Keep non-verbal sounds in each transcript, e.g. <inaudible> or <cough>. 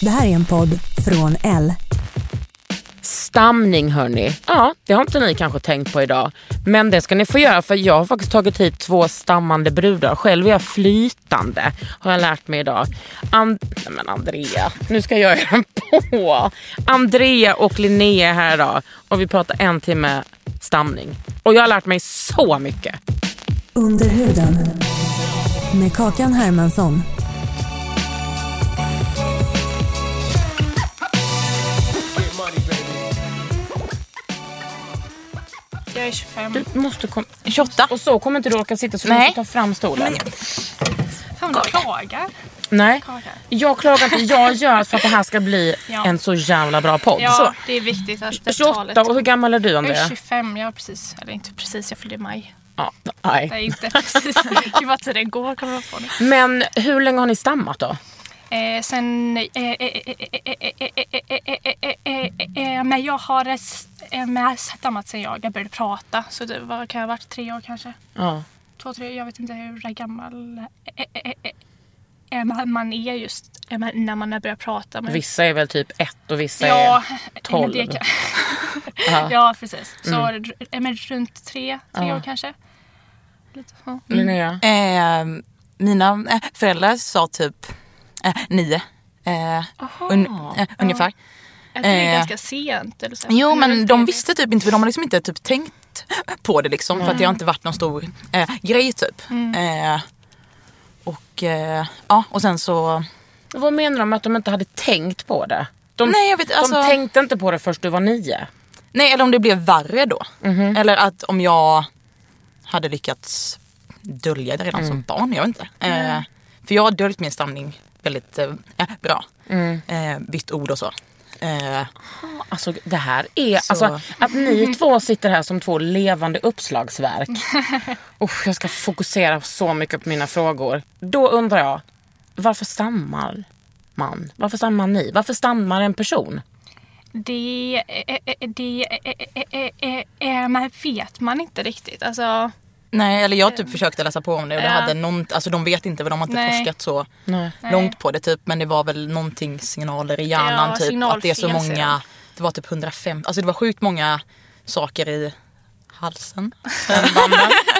Det här är en podd från L. Stamning hörni. Ja, det har inte ni kanske tänkt på idag. Men det ska ni få göra för jag har faktiskt tagit hit två stammande brudar. Själv är jag flytande har jag lärt mig idag. And Nej, men Andrea, nu ska jag göra <laughs> på. Andrea och Linnea är här idag och vi pratar en timme stamning. Och jag har lärt mig så mycket. Under huden. Med Kakan Hermansson. Jag är 25. Du måste komma... 28. Och så kommer inte du orka sitta så du Nej. måste ta fram stolen. Fan, du klagar. Nej, Klagar. jag klagar inte. Jag gör för att det här ska bli Ja. en så jävla bra podd. Ja, Så. det är viktigt att det 28 talet... och hur gammal är du Jag är Andrea? 25, jag har precis, eller inte precis, jag fyllde i maj. Ja, nej. Nej, inte precis. Gud vad tiden går, kommer jag på nu. Men hur länge har ni stammat då? Eh, sen... Eh, eh, eh, eh, eh, eh, eh, eh, eh, eh, eh, eh, eh, Men jag har eh, s- eh, med stammat sen jag började prata. Så det var, kan jag ha varit tre år kanske. Ja. Två, tre, jag vet inte hur gammal eh, eh, eh, man- man är just när man har börjat prata. Men, Vissa är väl typ ett och vissa ja, är 12. men det kan- <laughs> Ja. precis. Så eh, men runt tre, tre Ja. år kanske. Lite, ja. Linnea? Eh, mina eh, föräldrar sa typ eh, nio. Eh, un, eh, ungefär. Det är Eh, ganska sent. Eller så. Jo Men de visste typ inte för de har liksom inte typ tänkt på det liksom. För att det har inte varit någon stor eh, grej typ. Eh, och eh, ja och sen så. Vad menar de med att de inte hade tänkt på det? De, Nej jag vet alltså. de tänkte inte på det först du var nio. Nej eller om det blev värre då. Eller att om jag hade lyckats dölja det redan som barn. Jag vet inte. Eh, för jag har döljt min stamning väldigt eh, bra. Eh, bytt ord och så. Eh, Alltså det här är, Så- alltså att ni <laughs> två sitter här som två levande uppslagsverk. <laughs> Usch, jag ska fokusera så mycket på mina frågor. Då undrar jag, varför stammar man? Varför stammar ni? Varför stammar en person? Det, eh, eh, det eh, eh, eh, eh, man vet man inte riktigt. Alltså, Nej, eller jag typ försökte läsa på om det och det Ja. hade någon, alltså de vet inte för de har inte Nej. forskat så Nej. långt på det typ men det var väl någonting signaler i hjärnan Ja, typ att det är så många, det var typ 105, alltså det var sjukt många saker i halsen <laughs>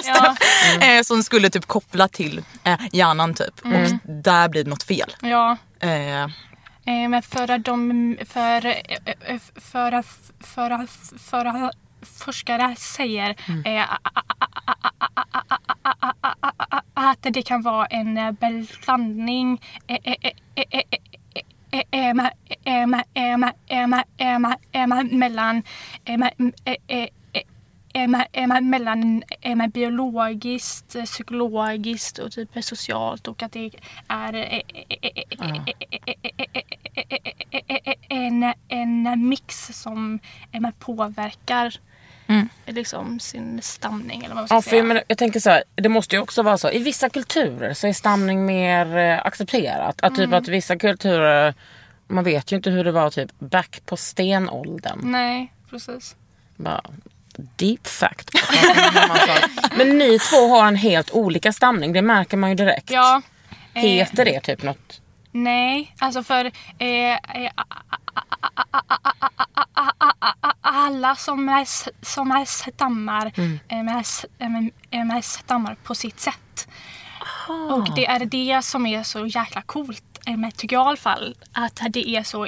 ja, <laughs> eh, som skulle typ koppla till eh, hjärnan typ Mm. och där blir det något fel. ja. Eh, Eh, Men för att de, för, för, för, att- för, att forskare säger att det kan vara en blandning mellan mellan biologiskt, psykologiskt och typ socialt och att det är en, en mix som påverkar påverkar liksom sin stamning eller vad man ska Ja, för säga. jag, menar, jag tänker så här, det måste ju också vara så. I vissa kulturer så är stamning mer eh, accepterat. Att typ att vissa kulturer, man vet ju inte hur det var typ back på stenåldern. Nej, precis. Bara, deep fact. <laughs> Men ni två har en helt olika stamning, det märker man ju direkt. Ja. Heter det typ något? Nej, alltså för alla som är, stammar, mm. är, stammar på sitt sätt. Och det är det som är så jäkla coolt tycker jag i alla fall, att det är så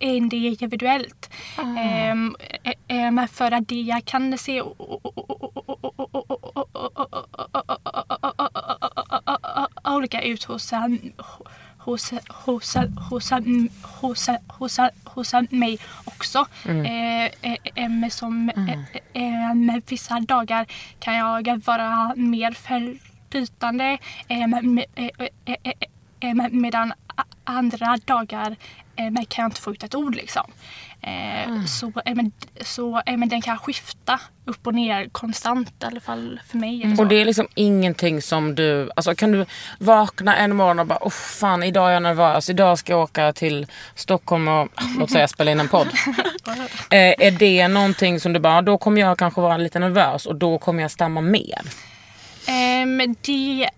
individuellt. För att det kan se olika ut hos um, hos, hos, hos, hos, hos, hos mig också. Eh, eh, eh, som, eh, eh, med vissa dagar kan jag vara mer eh, eh, eh, eh, eh, med, medan andra dagar eh, men kan jag inte få ut ett ord liksom. Eh, Så, eh, men, så eh, men den kan skifta upp och ner konstant i alla fall för mig. så. Och det är liksom ingenting som du... Alltså kan du vakna en morgon och bara oh, fan idag är jag nervös. Idag ska jag åka till Stockholm och låt säga <laughs> spela in en podd. <laughs> eh, är det någonting som du bara, då kommer jag kanske vara lite nervös och då kommer jag stamma mer? Eh, men det,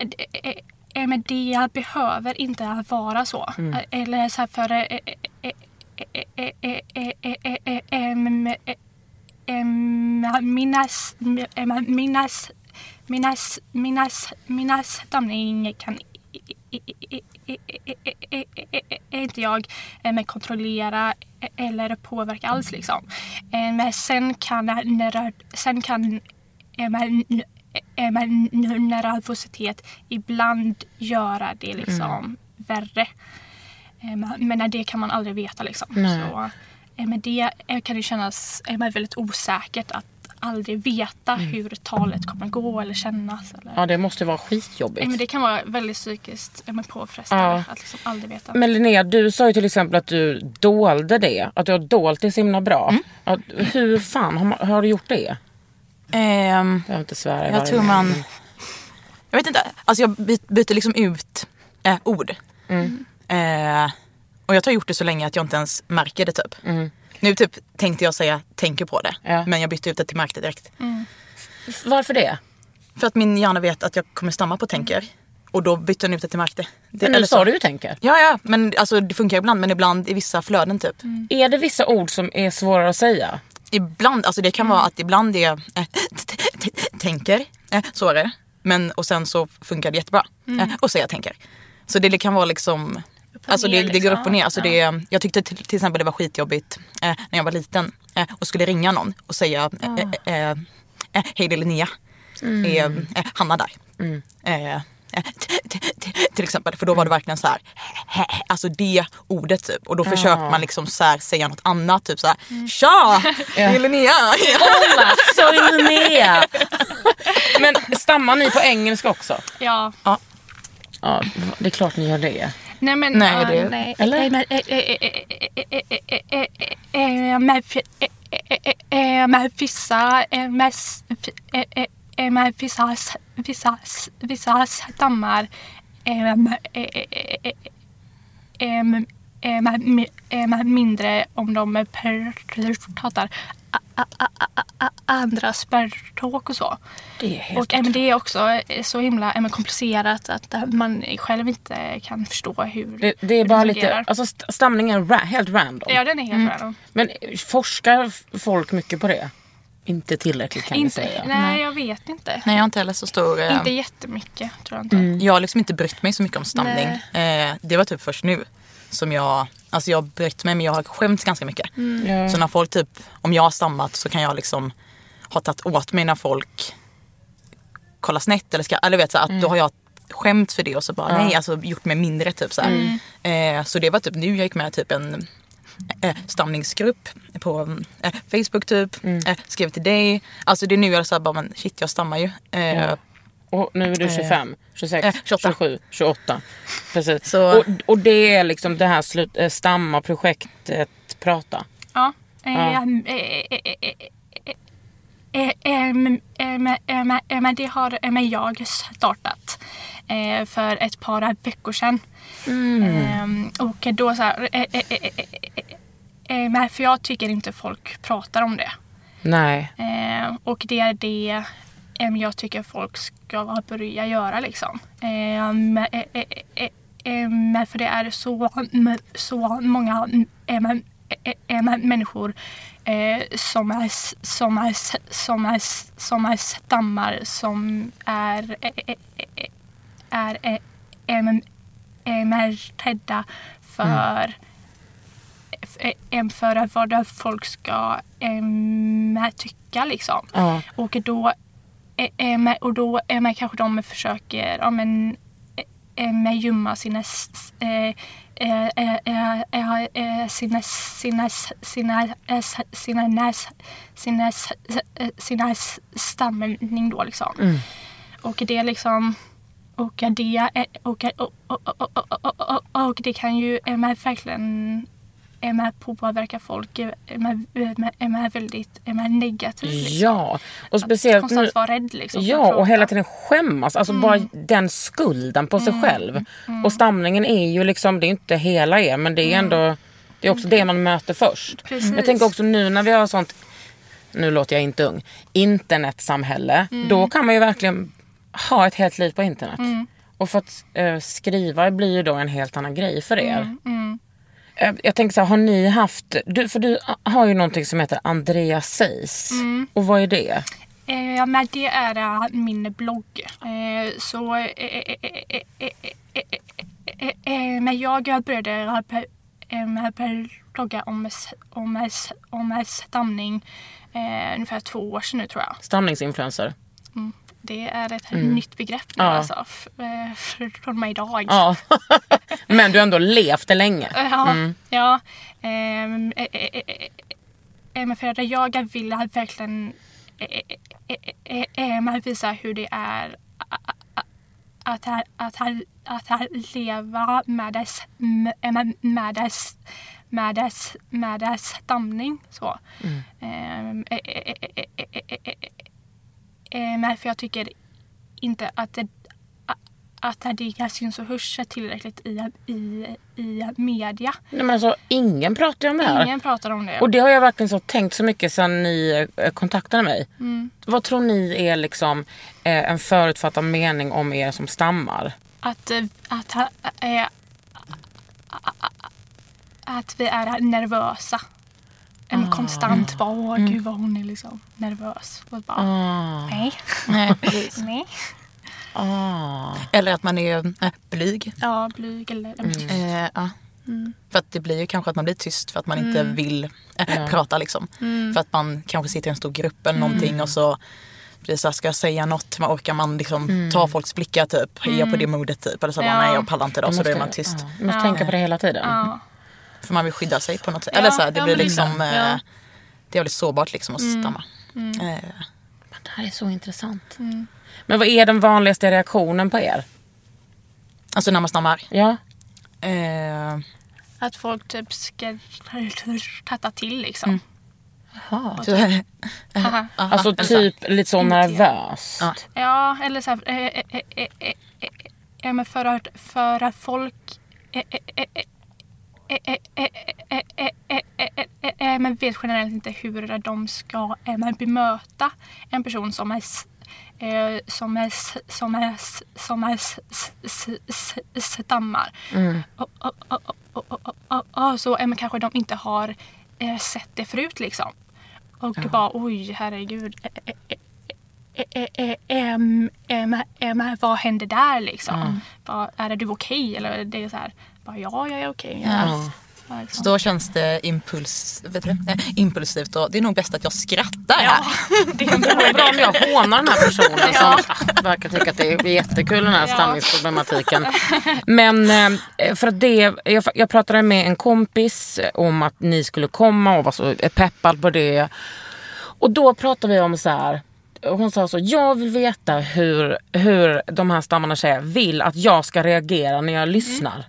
äh, men det behöver inte vara så. Mm. Eller så här för minas, minas, minas, minas, minas kan inte jag kontrollera eller påverka alls liksom. Men sen kan, sen kan men, eh, men nervositet ibland göra det liksom värre. Eh, Men det kan man aldrig veta liksom. Nej. Så, eh, men det kan ju kännas väldigt osäkert att aldrig veta hur talet kommer gå eller kännas. Eller. Ja det måste vara skitjobbigt. Men det kan vara väldigt psykiskt men påfrestande Ja. att liksom aldrig veta. Men Linnea, du sa ju till exempel att du dolde det. Att du har dolt det så himla bra. Att, hur fan har, man, har du gjort det? Ehm, Jag inte svära jag tror man... Jag vet inte. Alltså jag by- byter liksom ut eh, ord. Eh, och jag har gjort det så länge att jag inte ens märker det typ. Nu typ tänkte jag säga tänker på det. Ja. Men jag bytte ut det till märkte direkt. Varför det? För att min hjärna vet att jag kommer stamma på tänker. Och då bytte den ut det till märkte. Det, Men nu sa du ju tänker. Ja, ja. Men alltså, det funkar ibland. Men ibland i vissa flöden typ. Är det vissa ord som är svårare att säga? Ibland, alltså det kan vara att ibland är äh, t- t- t- tänker, äh, så är det. Men och sen så funkar det jättebra. Äh, och säga tänker. Så det, det kan vara liksom, alltså det, det går liksom. upp och ner. Alltså det, jag tyckte till, till exempel det var skitjobbigt äh, när jag var liten äh, och skulle ringa någon och säga äh, äh, äh, hej det är Linnea. Äh, Hanna där? T- till exempel. För då var det verkligen så här, alltså det ordet typ. Och då försökte man liksom så här, säga något annat. Typ så här, tja! Det är Linnea. Hola, soy Linnea. Men stammar ni på engelska också? Ja. ja. Ja, det är klart ni gör det. Nej men nej, det, nej. Eller? Med fissa, med med vissa, vissa, vissa stammar är mindre om de pratar andra språk och så. Det är och äm, det är också så himla äm, komplicerat att man själv inte kan förstå hur Det, det är hur bara det lite, alltså stamningen är ra helt random. Ja den är helt mm. random. Men forskar folk mycket på det? Inte tillräckligt kan vi Inte, säga. nej, jag vet inte. Nej jag har inte heller så stor... eh, Inte jättemycket tror jag inte. Jag har liksom inte brytt mig så mycket om stamning. Eh, det var typ först nu som jag, alltså jag har brytt mig men jag har skämts ganska mycket. Ja. Så när folk typ, om jag har stammat så kan jag liksom ha tagit åt mig när folk kollar snett eller ska, eller vet så att då har jag skämt för det och så bara nej alltså gjort mig mindre typ så här. Eh, så det var typ nu jag gick med typ en eh, stamningsgrupp på eh, Facebook typ. Eh, skrev till dig. Alltså det är nu jag är så här, bara men shit jag stammar ju. Eh, Och nu är du 25, 26, eh, 28. 27, 28. Precis. Så- Och, och det är liksom det här slut, eh, stamma projektet prata. Ja. Eh, Ja. ehm, eh, eh, eh, eh, eh, ehm, ehm, ehm, ehm, Det har ehm, jag startat eh, för ett par veckor sedan. Ehm, Och då så här, eh, eh, eh, eh, eh, eh, för jag tycker inte folk pratar om det. Nej. Eh, och det är det eh, jag tycker folk ska börja göra liksom. Eh, men, eh, eh, eh, eh, för det är så, så många eh, människor eh, som, är, som, är, som, är, som är stammar som är, är eh, emertedda för, mm. eh, för vad folk ska tycka liksom. Och då eh, och då kanske de försöker ja, men, men, gömma sina, sina, sina, sina, sina, sina, sina stamning då liksom. Mm. Och det är liksom och det, och, och, och, och, det kan ju är med verkligen är med påverka folk är med väldigt är med negativt. Liksom. Ja, och speciellt nu, Konstant vara rädd liksom. att Ja, och hela tiden skämmas. Alltså bara den skulden på sig själv. Och stamningen är ju liksom, det är inte hela er men det är ändå, det är också det man möter först. Precis. Jag tänker också nu när vi har sånt, nu låter jag inte ung, internetsamhälle. Då kan man ju verkligen ha ett helt liv på internet. Mm. Och för att eh, skriva blir ju då en helt annan grej för er. Mm, mm. Jag, jag tänker så här, har ni haft, du, för du har ju någonting som heter Andreas Seis. Och vad är det? Eh, men det är min blogg. Eh, så... Eh, men jag började blogga om, om, om stamning eh, ungefär två år sedan nu tror jag. Stamningsinfluencer? Mm. Det är ett nytt begrepp nu Ja. alltså, eh, från mig idag. Ja. Men du har ändå levt det länge. Ja. ja. Ehm, eh, eh, eh, eh, eh, men för att jag vill verkligen eh, eh, eh, eh, eh, man visa hur det är att, att, att, att, leva med dess, med, dess med dess, med dess stamning. Så. Ehm, Men för jag tycker inte att det, att det syns och hörs tillräckligt i, i, i media. Nej, men alltså, ingen pratar om det här. Ingen pratar om det. Och det har jag verkligen så tänkt så mycket sedan ni eh, kontaktade mig. Vad tror ni är liksom eh, en förutfattad mening om er som stammar? Att, eh, att, äh, att vi är nervösa. Konstant bara, åh gud vad hon är liksom nervös. Och bara, Ah, nej, Nej, <laughs> precis. nej. ah. Eller att man är äh, blyg. Ja, blyg eller... Eh, ja. För att det blir ju kanske att man blir tyst för att man inte vill äh, prata liksom. För att man kanske sitter i en stor grupp eller någonting och så blir så här, ska jag säga något? Man orkar man liksom ta folks blickar typ? Är jag på det modet typ? Eller så bara, Ja. nej jag pallar inte idag så då är man tyst. Ja, du måste tänka på det hela tiden. För man vill skydda sig på något sätt. Ja, Eller så här, det ja, blir liksom det. eh, Ja. Det är väldigt sårbart liksom att stamma. Eh, Det här är så intressant. Men vad är den vanligaste reaktionen på er? alltså när man stammar. Ja. Eh, Att folk typ ska tatta till liksom. så, Haha. <laughs> Alltså eller så här. typ lite så nervöst. Ja. Ja, eller så här, eh, eh, eh, eh, eh, eh, eh, för att, för att folk eh, eh, men vet generellt inte hur de ska bemöta en person som är som är, som är, som är stammar. Mm. Så men kanske de inte har sett det förut liksom. Och ja. bara oj herregud. Vad hände där liksom? Är du okej? Eller det är så här bara, ja jag är okej. Ja. Ja, liksom. Så då känns det impuls, vet du, det? Eh, impulsivt och det är nog bäst att jag skrattar här. Ja, <laughs> det är bra om jag hånar den här personen <laughs> Ja. som verkar tycka att det är jättekul den här Ja. stamningsproblematiken. Men eh, för att det, jag, jag pratade med en kompis om att ni skulle komma och var så peppad på det. Och då pratade vi om så här. Hon sa så, jag vill veta hur, hur de här stammarna tjejer vill att jag ska reagera när jag lyssnar.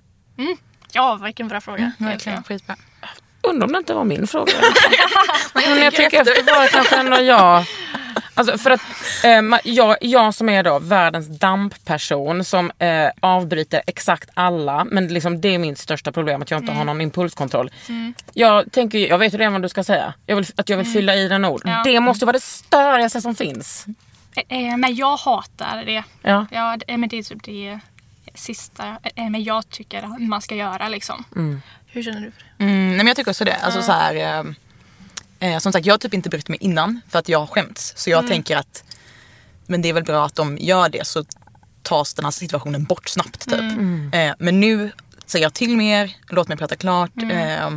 Ja, vilken bra fråga. Verkligen, skitbra. Undrar om det inte var min fråga. <laughs> Men jag tänker efter var det kanske ändå jag. Alltså för att eh, jag, jag som är då världens dampperson som eh, avbryter exakt alla. Men liksom, det är min största problem att jag inte har någon impulskontroll. Jag, tänker, jag vet redan vad du ska säga. Jag vill, att jag vill fylla i den ord. Ja. Det måste vara det störigaste som finns. Eh, eh, Men jag hatar det. Ja. Ja, det, men det är typ det. Sista eh, men jag tycker man ska göra. Liksom. Hur känner du för det? Mm, nej men jag tycker också det. Alltså så här, eh, eh, som sagt jag har typ inte brytt mig innan för att jag har skämts. Så jag tänker att men det är väl bra att de gör det så tas den här situationen bort snabbt typ. Eh, men nu säger jag till mer, låt mig prata klart. Eh,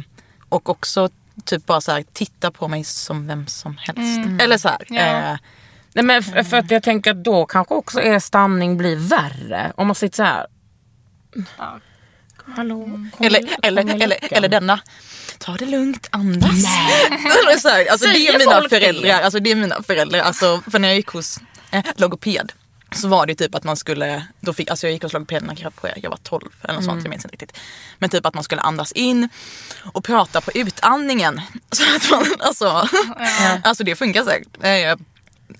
och också typ bara så här, titta på mig som vem som helst. Eller så här. Ja. Eh, Nej, men för, för att jag tänker att då kanske också er stamning blir värre. Om man sitter så här. Ja. Hallå? kom Eller, igen, eller, eller, eller denna. Ta det lugnt, andas. <laughs> Eller så här, alltså, det är mina föräldrar. Alltså, det är mina föräldrar. Alltså, för när jag gick hos eh, logoped så var det typ att man skulle, då fick, alltså jag gick hos logopeden när jag var- jag var 12 eller något sånt, jag minns inte riktigt. Men typ att man skulle andas in och prata på utandningen. <laughs> Så att man, alltså, alltså det funkar säkert.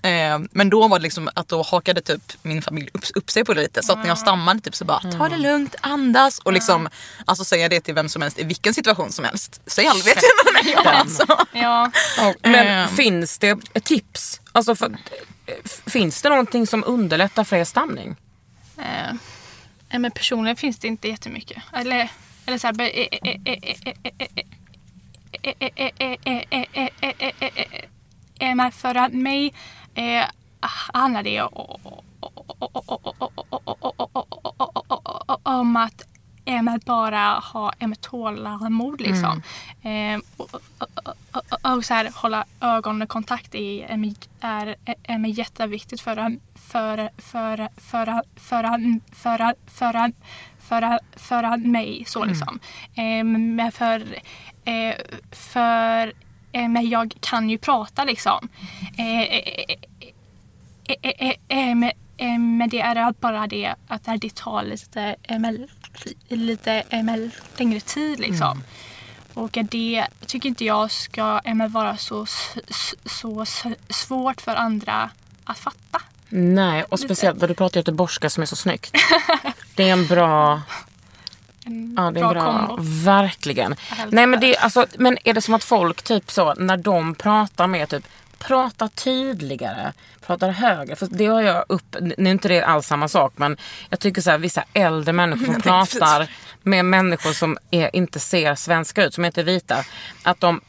Eh, men då var det liksom att då hakade typ min familj upp, upp sig på det lite. Så att när jag stammade typ så bara ta det lugnt, andas och liksom alltså säga det till vem som helst i vilken situation som helst. Säg aldrig det till mig jag alltså. Ja. Men finns det tips? Alltså för, finns det någonting som underlättar för er stamning? Eh, men personligen finns det inte jättemycket. Eller, eller så här, är markförad mig eh, handlar det om att eh, bara ha eh, tålamod liksom. Eh, och, så här, hålla ögonkontakt i, eh, är, är men jätteviktigt för för, för, för, för, för, för, för, för mig. Så liksom. Eh, men för, eh, för eh, men jag kan ju prata liksom. Eh, eh, eh, eh, eh, eh, men, eh, men det är bara det att det tar lite, eh, lite eh, längre tid liksom. Och det tycker inte jag ska eh, vara så, så svårt för andra att fatta. Nej, och speciellt när du pratar göteborgska som är så snyggt. <laughs> Det är en bra... En Ja, det är bra, bra. kombo. Verkligen. Nej, men, det, alltså, men är det som att folk typ så när de pratar med typ pratar tydligare, pratar högre. För det har jag upp, nu är inte det alls samma sak men jag tycker så här, vissa äldre människor som <laughs> pratar med människor som är, inte ser svenska ut, som inte är vita. Att de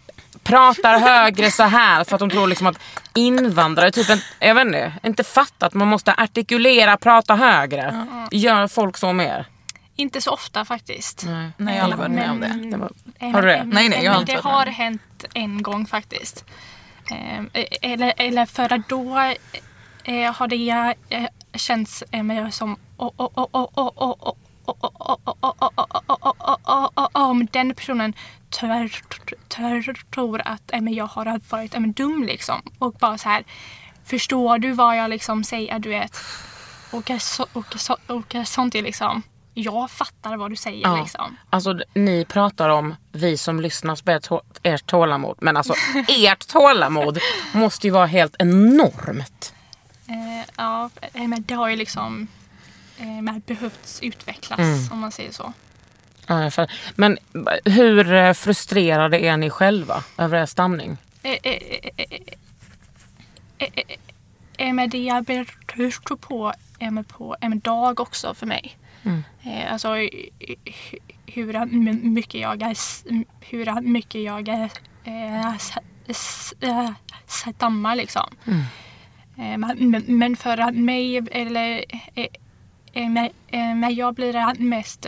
pratar högre så här för att de tror liksom att invandrare typ, en- jag vet inte, inte fattar att man måste artikulera, prata högre. Gör folk så mer? Inte så ofta faktiskt. Nej. Nej, jag har aldrig varit med om det. Det var, Eh, Har du det? men- Nej, nej, jag har inte Det har hänt en gång faktiskt eller, eller för då har det känts mer som om den personen tror att jag har varit dum liksom. Och bara så här, förstår du vad jag liksom säger? Du vet. Och, så, och, så, och sånt är liksom jag fattar vad du säger Ja. liksom. Alltså ni pratar om vi som lyssnar på ert, tå- ert tålamod. Men alltså ert tålamod måste ju vara helt enormt. Eh, ja, eh, men det har ju liksom eh, behövts utvecklas Mm. om man säger så. Ja. Men hur eh, frustrerade är ni själva över er stamning? Eh, eh, eh, eh, eh, eh, eh, det beror på, eh, på en dag också för mig. Eh, alltså eh, hu- hur mycket jag är, hur mycket jag är, eh, s- eh, stammar liksom. Eh, men, men- för att mig, eller eh, eh, men, eh, jag blir mest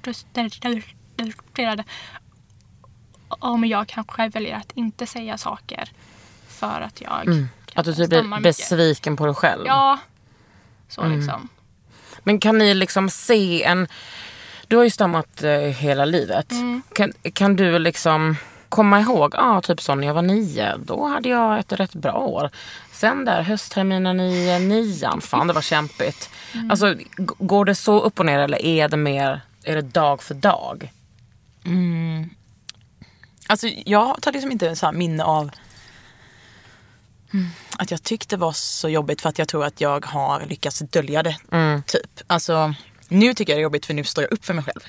frustrerad om jag kanske väljer att inte säga saker för att jag Att du typ blir besviken på dig själv? Ja, så liksom. Men kan ni liksom se en... Du har ju stammat eh, hela livet. Mm. Kan, kan du liksom komma ihåg, ja typ så när jag var nio, då hade jag ett rätt bra år. Sen där höstterminen i nian, fan det var kämpigt. Mm. Alltså går det så upp och ner eller är det mer, är det dag för dag? Alltså jag tar liksom inte så här minne av mm, att jag tyckte var så jobbigt för att jag tror att jag har lyckats dölja det. Typ. Alltså, nu tycker jag det är jobbigt för nu står jag upp för mig själv.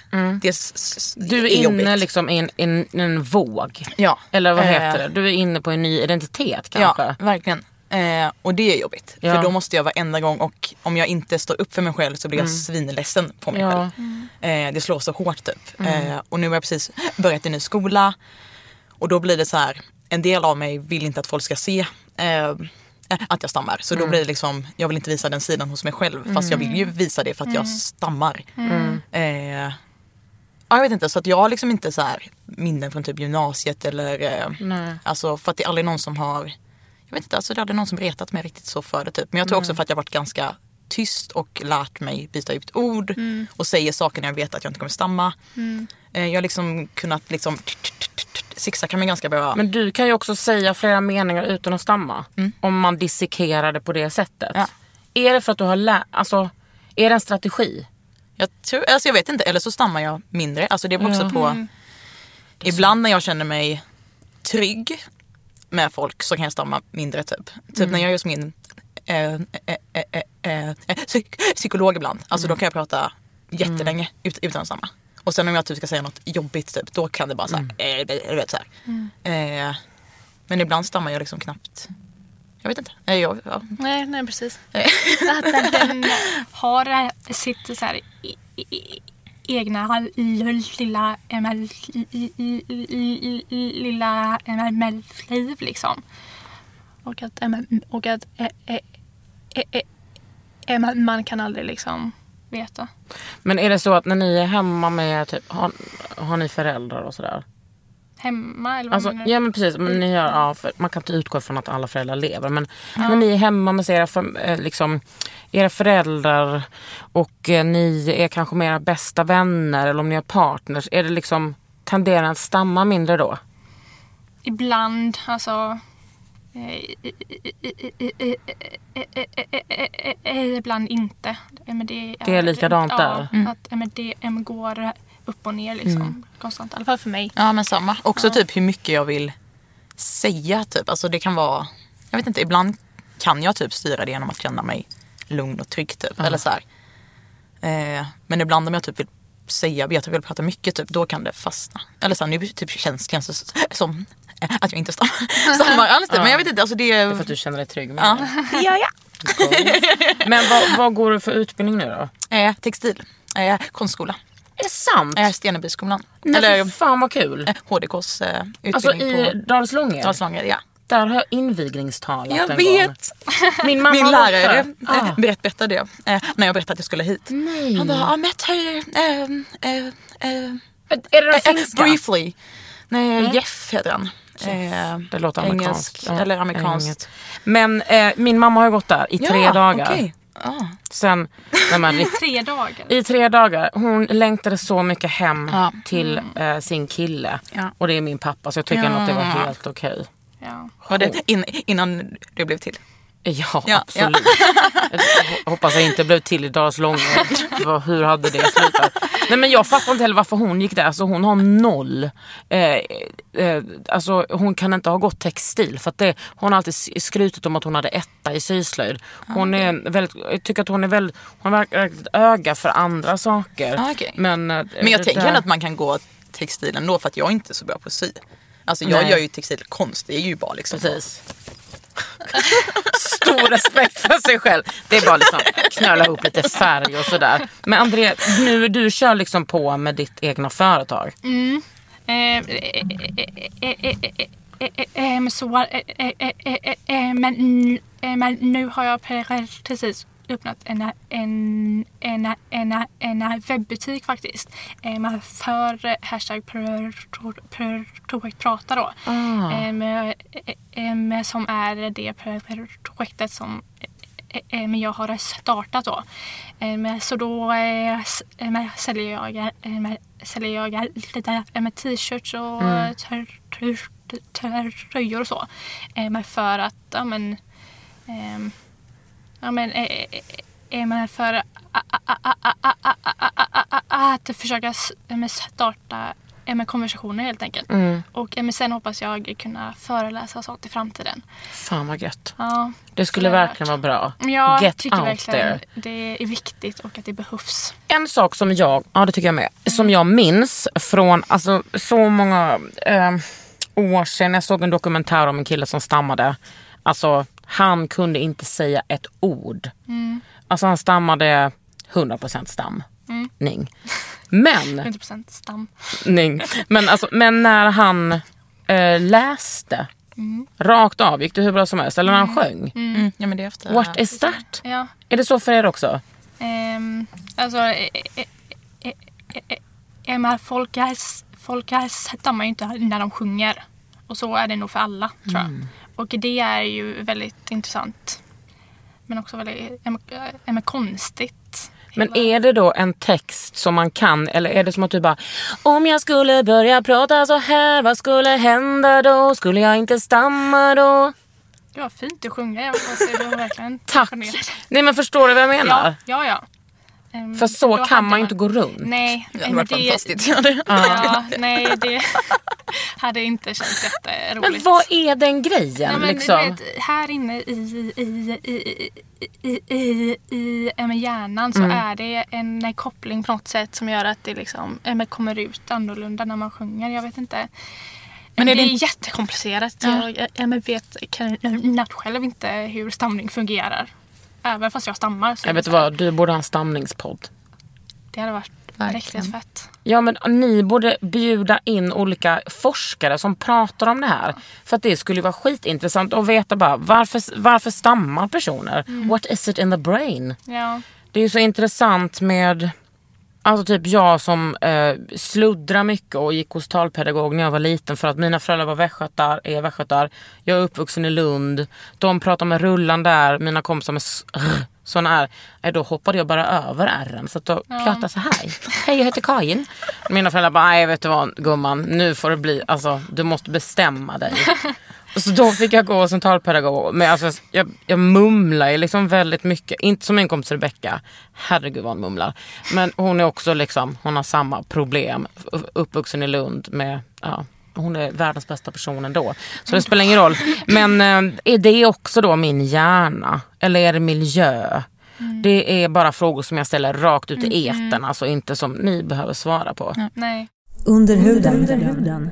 Det är, Du är, är inne jobbigt. liksom i en, en, en våg. Ja. Eller vad Eh, heter det? Du är inne på en ny identitet kanske? Ja, verkligen. Eh, och det är jobbigt. Ja. För då måste jag varenda gång och om jag inte står upp för mig själv så blir jag svinledsen på mig Ja. själv. Eh, det slår så hårt typ. Eh, och nu har jag precis börjat en ny skola. Och då blir det så här, en del av mig vill inte att folk ska se eh, att jag stammar. Så då blir det liksom, jag vill inte visa den sidan hos mig själv. Fast jag vill ju visa det för att jag stammar. Eh, ja, jag vet inte, så att jag har liksom inte så här minnen från typ gymnasiet eller eh, Nej. Alltså för att det är aldrig någon som har Jag vet inte, alltså det är aldrig någon som retat mig riktigt så för det typ. Men jag tror också för att jag varit ganska tyst och lärt mig byta ut ord och säger saker när jag vet att jag inte kommer stamma. Eh, Jag har liksom kunnat liksom zigzacka mig ganska bra. Men du kan ju också säga flera meningar utan att stamma. Om man dissekerar det på det sättet. Ja. Är det för att du har lärt, alltså är det en strategi? Jag, tror, alltså jag vet inte, eller så stammar jag mindre. Alltså det beror också på. Ibland när jag känner mig trygg med folk så kan jag stamma mindre typ. Typ när jag hos min eh, eh, eh, eh, eh, psyk- psykolog ibland. Alltså då kan jag prata jättelänge ut, utan att stamma. Och sen om jag typ ska säga något jobbigt typ, då kan det bara såhär, eh, du vet såhär. Eh, men ibland stammar jag liksom knappt. Jag vet inte. Eh, jag, ja. Nej, nej precis. <laughs> Att den, har sitt så här, i, i, i, egna lilla ML, i, i, i, i, lilla ML-liv liksom. Och att, och att man- man kan aldrig liksom veta. Men är det så att när ni är hemma med, typ, har, har ni föräldrar och sådär? Hemma eller vad Alltså, menar du? ja men precis, men ni gör, ja, för man kan inte utgå från att alla föräldrar lever. Men när ni är hemma med era, eh, liksom, era föräldrar och eh, ni är kanske med era bästa vänner eller om ni är partners. Är det liksom, tenderar att stamma mindre då? Ibland, alltså... Ibland inte. Eh, det, är likadant ja, där. Att eh, men det eh, går upp och ner liksom. Konstant. I alla fall för mig. Ja men samma. Också typ hur mycket jag vill säga typ. Alltså det kan vara, jag vet inte, ibland kan jag typ styra det genom att känna mig lugn och trygg typ. Eller så här. Eh, men ibland om jag typ vill säga, vet att jag vill prata mycket typ, då kan det fastna. Eller så här, nu typ känns känns det som <laughs> att jag inte stammar, stammar alls. Men jag vet inte, alltså det... Det är för att du känner dig trygg med ja, det. det gör jag. Men vad, vad går du för utbildning nu då? Eh, textil, eh, konstskola, Är det sant? eh, Stenebyskolan. Nej, Eller fan vad kul. eh, HDKs eh, utbildning Alltså i på Dalslånger? Dalslånger. Ja. Där har jag invigningstalat Jag en vet! gång. Min mamma Min lärare eh, Ah. berätt, berättade det eh, när jag berättade att jag skulle hit. Nej. Han bara, met her eh, eh, eh, Är det den eh, finska? briefly. Nej, Jeff heter han. Eh, Det låter engelsk, amerikanskt. Ja, eller amerikanskt. Men eh, min mamma har gått där i tre Ja, dagar. okej. Ah. Sen, nej men, rikt- Tre dagar. I tre dagar. Hon längtade så mycket hem Ja. till eh, sin kille. Ja. Och det är min pappa så jag tycker Ja. att det var helt okej. Ja. Var det in, innan det blev till? Ja, Ja, absolut. Jag hoppas jag inte blev till i Dalslånger. Vad- Hur hade det slutat? Nej men jag fattar inte heller varför hon gick där. Alltså hon har noll. Eh, eh, alltså hon kan inte ha gått textil. För att det, hon har alltid skrutit om att hon hade etta i syslöjd. Hon är väldigt, jag tycker att hon är väldigt, hon har ett öga för andra saker. Ah, okej. Men, eh, Men jag tänker där- att man kan gå textil ändå för att jag är inte så bra på att sy. Alltså jag Nej. gör ju textilkonst, det är ju bara liksom Precis. Stor respekt för sig själv. Det är bara liksom knöla ihop lite färg och sådär. Men André, nu du kör liksom på med ditt egna företag. Mm. Men nu har jag precis öppnat en, en, en, en, en webbutik faktiskt. Um, för hashtag projektprata då. Um, som är det projektet som men jag har startat då. Så då säljer jag, säljer jag lite t-shirts och mm. tröjor och så. För att ja, men, Ja, men är, man för att försöka starta MR-konversationer helt enkelt. Mm. Och sen hoppas jag kunna föreläsa och sånt i framtiden. Fan vad gött. Ja, det skulle det verkligen vara bra. Ja, Get tycker out verkligen there. Det är viktigt och att det behövs. En sak som jag, ja det tycker jag med, som jag minns från alltså, så många eh, år sedan. Jag såg en dokumentär om en kille som stammade. Alltså han kunde inte säga ett ord. Alltså han stammade 100% stamning. Men <laughs> 100% stam. ning. Men, alltså, men när han eh, läste rakt av gick det hur bra som helst. Eller när han sjöng. Mm, ja men det är efter. What is that? Ja. Är det så för er också? Ehm, alltså, eh, eh, eh, eh, men folk, är, folk är stammar ju inte när de sjunger. Och så är det nog för alla tror jag. Och det är ju väldigt intressant. Men också väldigt eh, men konstigt. Men är det då en text som man kan eller är det som att du bara Om jag skulle börja prata så här, vad skulle hända då? Skulle jag inte stamma då? Det var fint att sjunga. Jag har verkligen Tack! Nej men förstår du vad jag menar? Ja, ja, ja. Ehm, För så kan man ju inte gå runt. Nej. Det hade varit det- fantastiskt. <laughs> Ja, det- Ja, nej, det <laughs> hade inte känts jätteroligt. Men vad är den grejen Nej, men, liksom? vet, här inne i, i, i, i, i, i, i med hjärnan så Mm. är det en koppling på något sätt som gör att det liksom, äh, men kommer ut annorlunda när man sjunger. Jag vet inte. Men är det det är jättekomplicerat. Jag, jag, jag men vet kan, natt själv inte hur stamning fungerar. Även fast jag stammar. Så Jag vet du vad, du borde ha en stamningspodd. Det hade varit Verkligen. riktigt fett. Ja men ni borde bjuda in olika forskare som pratar om det här. För att det skulle vara skitintressant att veta bara varför, varför stammar personer? What is it in the brain? Ja. Det är ju så intressant med Alltså typ jag som eh, sluddrar mycket och gick hos talpedagog när jag var liten för att mina föräldrar var västgötar, är västgötar. Jag är uppvuxen i Lund. De pratar med rullan där, mina kompisar med s- r, såna är. Eh, Då hoppade jag bara över r'n så att då pratade jag så här. Hej jag heter Karin. Mina föräldrar bara, nej vet du vad gumman, nu får det bli, alltså du måste bestämma dig. <laughs> Så då fick jag gå som talpedagog. Men alltså, jag, jag mumlar ju liksom väldigt mycket. Inte som min kompis Rebecka. Herregud vad hon mumlar. Men hon är också liksom, hon har samma problem. Uppvuxen i Lund med, ja, hon är världens bästa person ändå. Så det spelar ingen roll. Men eh, är det också då min hjärna? Eller är det miljö? Det är bara frågor som jag ställer rakt ut i etern. Alltså inte som ni behöver svara på. Nej. Under huden.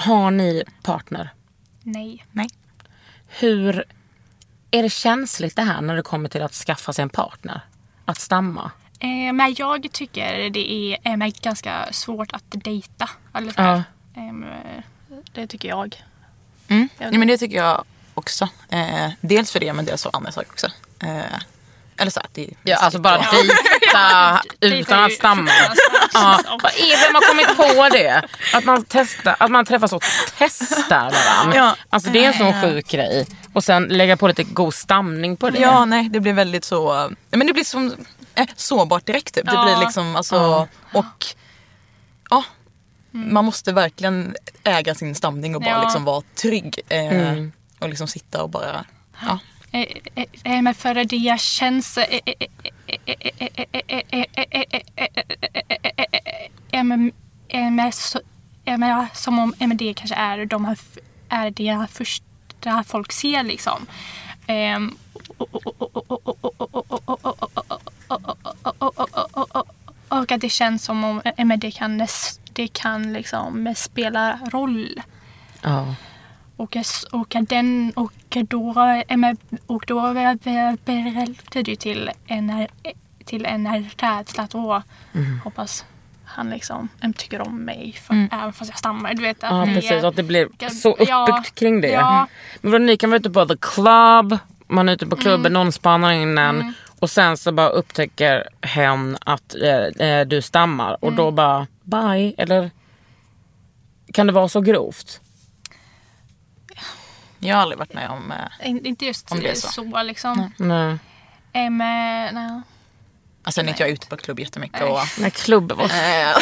Har ni partner? Nej. Nej. Hur är det känsligt det här när det kommer till att skaffa sig en partner? Att stamma? Eh, men jag tycker det är eh, ganska svårt att dejta. Eller så här. Ehm, eh, det tycker jag. Mm. Ja, Ja, men det tycker jag också. Eh, dels för det men dels av andra saker också. Eh, eller så att det Ja, alltså bara dejta <laughs> utan att stamma. Ja. Vem har kommit på det? Att man, testar, att man träffas och testar varandra. Ja. Alltså det är en sån sjuk grej. Och sen lägga på lite god stamning på det. Ja, nej, det blir väldigt så... Men det blir som eh, sårbart direkt. Typ. Det Ja. blir liksom, alltså... Ja. Och... Ja. Man måste verkligen äga sin stamning och bara liksom vara trygg. Eh, Mm. Och liksom sitta och bara... Ja. För det dia känns... Som om det kanske är, de är det första folk ser liksom. Och att det känns som om MD kan, det kan liksom spela roll. Ja. Och, och, den, och då, och då berättade ju till en, till en rädsla att åh, hoppas han liksom tycker om mig för, även fast jag stammar. Du vet, att Ja precis, är- att det blir så uppbyggt ja, kring det. ja. Men vadå, ni kan vara ute på the club, man är ute på klubben, någon spanar in en och sen så bara upptäcker hen att eh, eh, du stammar och då bara bye. Eller kan det vara så grovt? Jag har aldrig varit med om... Eh, In- Inte just Om det är så, så. liksom. Nej. Em, eh, nej. alltså när inte jag är ute på klubb jättemycket. Och, Nej, klubb var eh,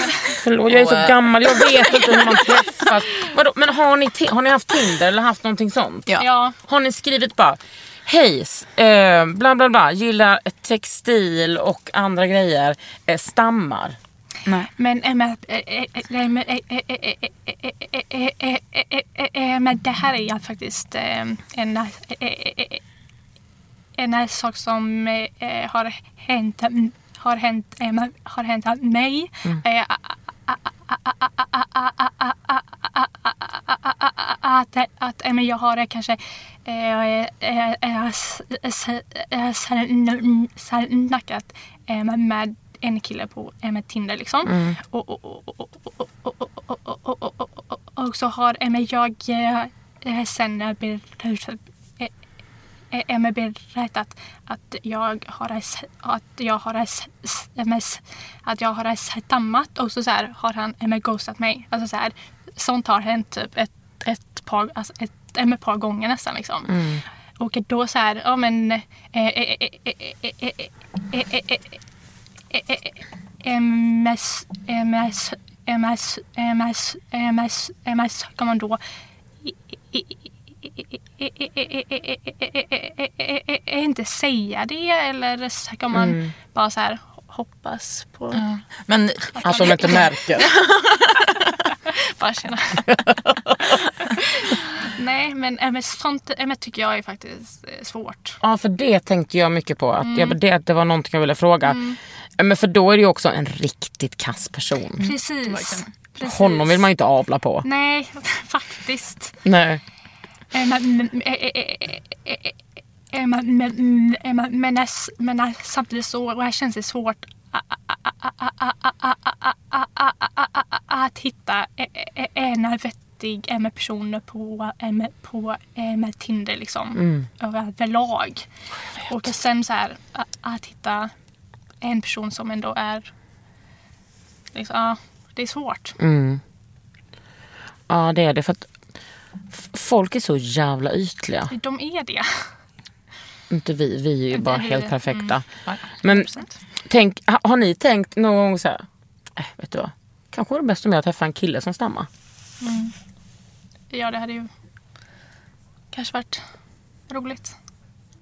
Förlåt, jag är så eh, gammal, jag vet inte hur man <laughs> träffas. Vadå, men har ni, har ni haft Tinder eller haft någonting sånt? Ja. Ja. Har ni skrivit bara Hej, eh, bla bla bla, gillar textil och andra grejer, eh, stammar. Nej. Men men det här är faktiskt en en sak som har hänt har hänt, har hänt mig. Att, att jag har kanske snackat med en kille på med Tinder liksom. Och så har jag sen Emma berättat att jag har att jag har att jag har dammat och så, här, har han Emma ghostat mig. Alltså så här, sånt har hänt typ ett, ett, par, alltså ett, ett par gånger nästan liksom. Mm. Och då så här, ja men MS, MS, MS, MS, MS, MS kan man då inte säga det eller ska man bara så här hoppas på... Men Att de inte märker. Bara känna. Nej men MS, sånt MS tycker jag är faktiskt eh, svårt. Ja för det tänkte jag mycket på. Att Mm. jag, det, det var någonting jag ville fråga. Men för då är det ju också en riktigt kass person. Precis. Precis. Honom vill man ju inte avla på. Nej, faktiskt. Nej. Eh, Men, eh, eh, eh, eh, eh, eh, samtidigt så och här känns det svårt att hitta en vettig eh, personer på, eh, på eh, Tinder liksom överlag. Och sen så här att hitta en person som ändå är liksom, ja, det är svårt. Mm. Ja det är det. För att folk är så jävla ytliga. De är det. Inte vi, vi är ju bara vi är helt det. perfekta. Mm. Men tänk, ha- har ni tänkt någon gång så här, äh, vet du vad? Kanske var det bäst om jag träffade en kille som stammar. Ja, det hade ju kanske varit roligt.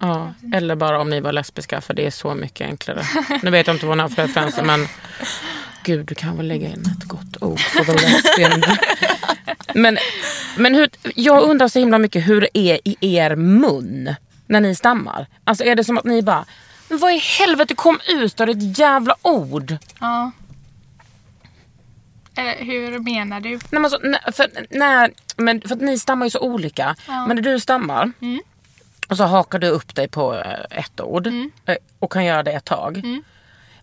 Ja, eller bara om ni var lesbiska för det är så mycket enklare. Nu vet jag inte vad ni har för referenser men gud du kan väl lägga in ett gott ord för the lesbian. Men, men hur, jag undrar så himla mycket hur det är i er mun när ni stammar. Alltså är det som att ni bara, men vad i helvete kom ut av ett jävla ord? Ja. Eller hur menar du? Nej, men alltså, för, när, men, för att ni stammar ju så olika. Men när du stammar och så hakar du upp dig på eh, ett ord eh, och kan göra det ett tag.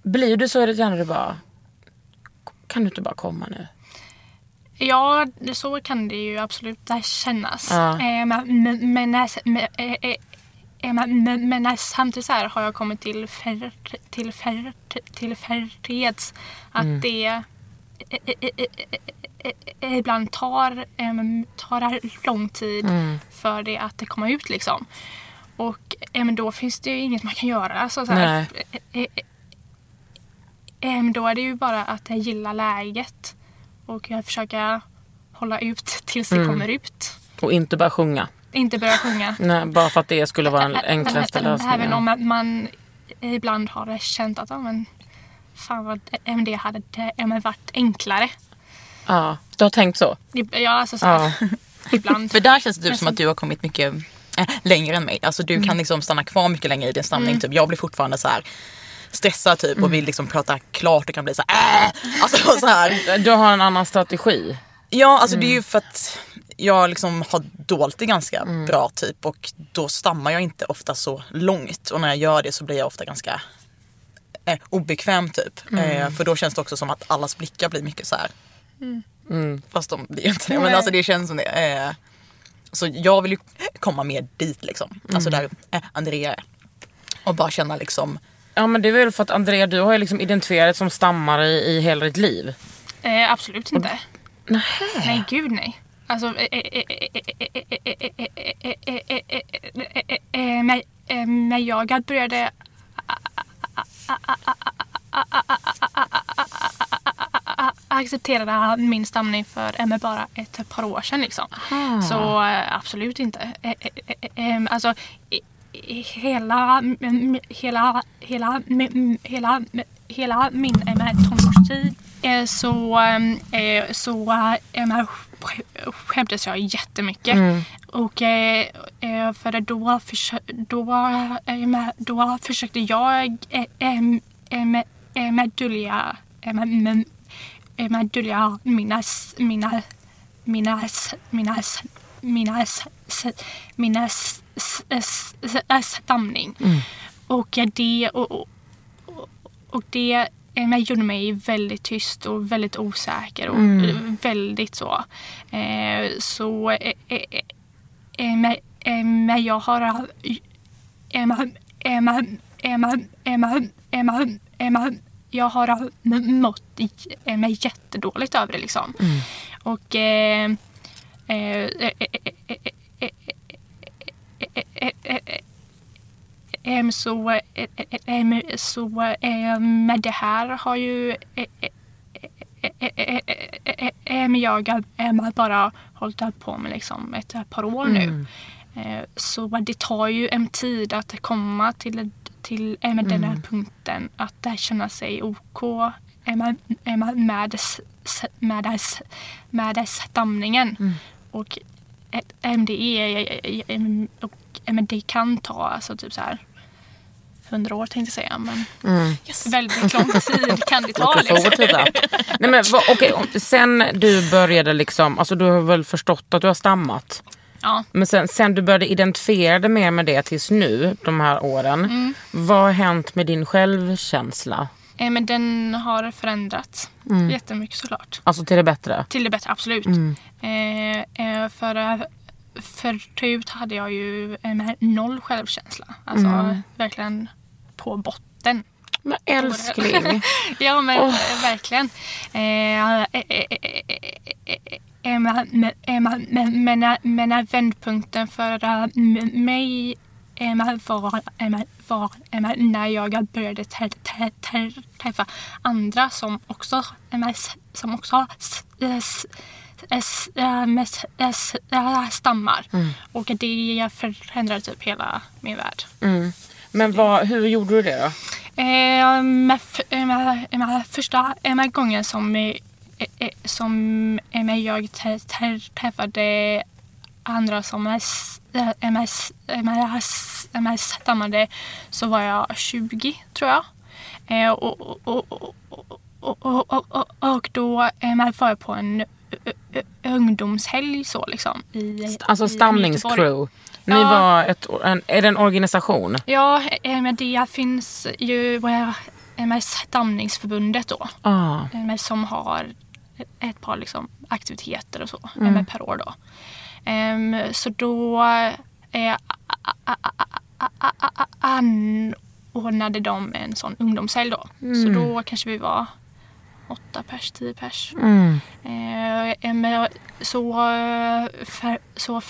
Blir du så irriterad när du bara, kan du inte bara komma nu? Ja, det- så kan det ju absolut kännas. Ja. Eh, men, samtidigt så här har jag kommit till, för, till, för, till förreds att det eh, eh, eh, ibland tar, tar lång tid för det att det kommer ut liksom. Och men då finns det ju inget man kan göra. Alltså, så här, då är det ju bara att jag gillar läget och jag försöker hålla ut tills det kommer ut. Och inte bara sjunga. Inte börja sjunga. <laughs> Nej, bara för att det skulle vara den enklaste Även lösningen. om man ibland har känt att ja, men, fan vad även det hade det, varit enklare. Ja, du har tänkt så? Ja, alltså så Ja. <laughs> ibland. För där känns det typ som att du har kommit mycket eh, längre än mig. Alltså du Mm. kan liksom stanna kvar mycket längre i din stamning. Typ. Jag blir fortfarande så här stressad typ Mm. och vill liksom prata klart och kan bli så här, äh! alltså, <laughs> så här. Du har en annan strategi. Ja alltså det är Mm. ju för att jag liksom har dolt det ganska bra typ och då stammar jag inte ofta så långt och när jag gör det så blir jag ofta ganska eh, obekväm typ. Mm. Eh, för då känns det också som att allas blickar blir mycket så här. Mm. Mm. Fast de, det är inte det. Men alltså det känns som det. Eh, så jag vill ju komma mer dit liksom. Alltså där eh, Andrea är. Och bara känna liksom. Ja men det är väl för att Andrea du har ju liksom identifierat som stammare i, i hela ditt liv. Eh, absolut inte. Och, nej. gud nej. Alltså, när jag började accepterade min stamning för med bara ett par år sedan. Liksom. Så eh, absolut inte. Alltså, hela, hela, hela, hela, hela min tonårstid eh, så, eh, så skämdes jag jättemycket. Mm. Och eh, för då, försö då, eh, då försökte jag medulja dölja mina mina mina mina mina mina stamning. Och det och, och, och det jag gjorde mig väldigt tyst och väldigt osäker och mm. väldigt så. så men jag har... Emma, Emma, Emma, Emma, Emma, Emma, Emma Jag har mått mig jättedåligt över det liksom. Mm. Och... Eh, eh, eh, så, eh, eh, ehm, så eh, med det här har ju eh, eh, eh, eh, eh, eh, eh, ehm, jag eh, bara hållit på med liksom ett par år nu. Eh, Så det tar ju en tid att komma till, till eh, med den här punkten att känna sig OK eh, med, eh, med, med, med, stamningen. Och eh, eh, det är eh, eh, och, eh, det kan ta alltså typ så här hundra år tänkte jag säga men väldigt lång <laughs> tid kan det ta. Liksom. Nej men okej, om- sen du började liksom, alltså du har väl förstått att du har stammat? Ja. Men sen, sen du började identifiera dig mer med det tills nu, de här åren. Mm. Vad har hänt med din självkänsla? Eh, Men den har förändrats jättemycket såklart. Alltså till det bättre? Till det bättre, absolut. Eh, eh, för, eh, förut hade jag ju eh, noll självkänsla. Alltså verkligen på botten. Men älskling. <laughs> ja men oh. verkligen. Men vändpunkten för mig var när jag började träffa andra som också, som också stammar. Och det förändrade typ hela min värld. Mm. Men vad, hur gjorde du det då? Eh, med, med, med första med gången som, som jag träffade andra som är stammade så var jag 20 tror jag. Eh, och, och, och, och, då var jag på en ungdomshelg så liksom. I, alltså stamningscrew? Ni ja. var ett, en, är det en organisation? Ja, eh, Medea finns ju eh, med Stamningsförbundet då. Ah. Eh, med, som har ett par liksom, aktiviteter och så mm. med per år då. Um, så då eh, anordnade de en sån ungdomshelg då. Mm. Så då kanske vi var åtta pers, tio pers. Mm. Eh, så, för, så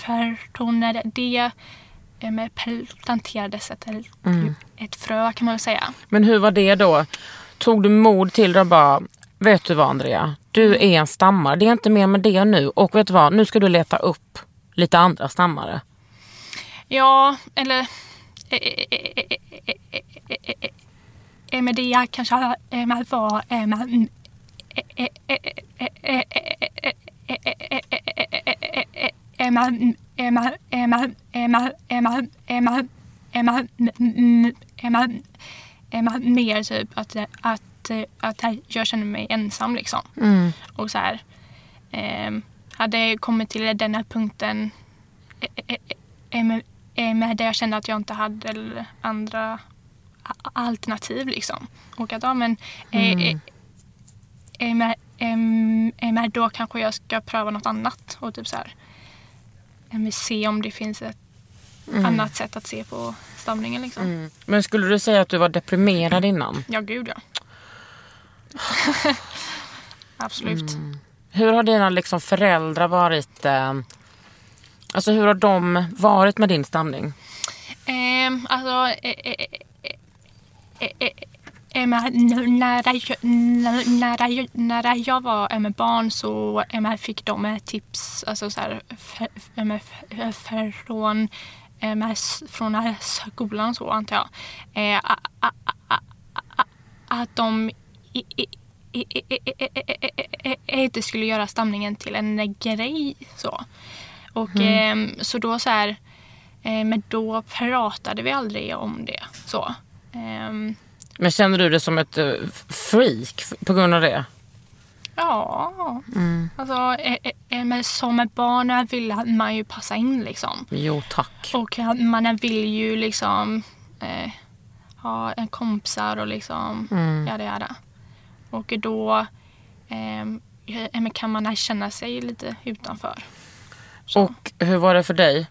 det med planterades ett, mm. ett frö kan man väl säga. Men hur var det då? Tog du mod till det och bara, vet du vad Andrea, du är en stammare, det är inte mer med det nu och vet du vad, nu ska du leta upp lite andra stammare. Ja, eller med det kanske man var Emma mer typ att, att, eh, att jag känner mig ensam liksom. Mm. Och så här. Eh, hade jag kommit till den här punkten eh, eh, med där jag kände att jag inte hade andra alternativ liksom. Och att ja men mm eh, eh, eh, eh, med då kanske jag ska pröva något annat och typ så här eh, men se om det finns ett annat sätt att se på stamningen liksom. Men skulle du säga att du var deprimerad innan? Ja gud ja. <laughs> Absolut. Hur har dina liksom föräldrar varit? Eh, alltså hur har de varit med din stamning? Ehm, alltså, eh, när, jag, när jag var barn så fick de tips alltså så här, från, från skolan, så antar jag. Att de inte skulle göra stamningen till en grej. Så, och, så då så här, men då pratade vi aldrig om det. så men känner du det som ett eh, freak på grund av det? ja, alltså eh, eh, eh, men som barn vill man ju passa in liksom. Jo tack. Och man vill ju liksom eh, ha en kompisar och liksom Mm. jada jada. Och då ehm, eh, kan man känna sig lite utanför. Så. Och hur var det för dig?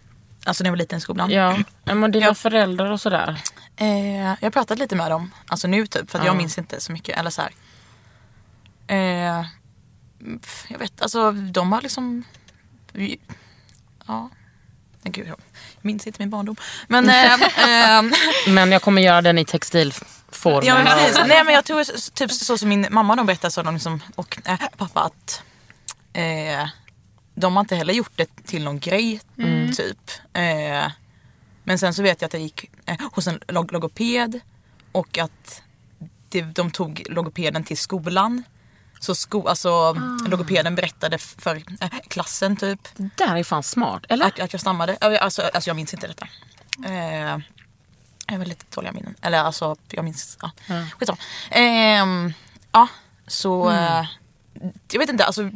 Alltså när jag var liten i skolan. Ja, <clears throat> ja men dina Ja. föräldrar och sådär. Eh, jag har pratat lite med dem, alltså nu typ, för att Ja. jag minns inte så mycket. Eller så här. Eh, jag vet, alltså de har liksom... Ja. Gud, jag minns inte min barndom. Men... Eh, <laughs> eh, Men jag kommer göra den i textilform. ja, men precis. Nej men jag tror typ så som min mamma de berättade så de liksom, och eh, pappa att eh, de har inte heller gjort det till någon grej typ. Eh, men sen så vet jag att jag gick eh, hos en log- logoped och att det, de tog logopeden till skolan. Så sko, alltså, logopeden berättade för eh, klassen typ Det där är fan smart. Eller? att, att jag stammade. Alltså, alltså jag minns inte detta. Eh, jag har väldigt dåliga minnen. Eller alltså jag minns, ja. Ja. Skitsamma. Ehm, ja, så eh, jag vet inte, alltså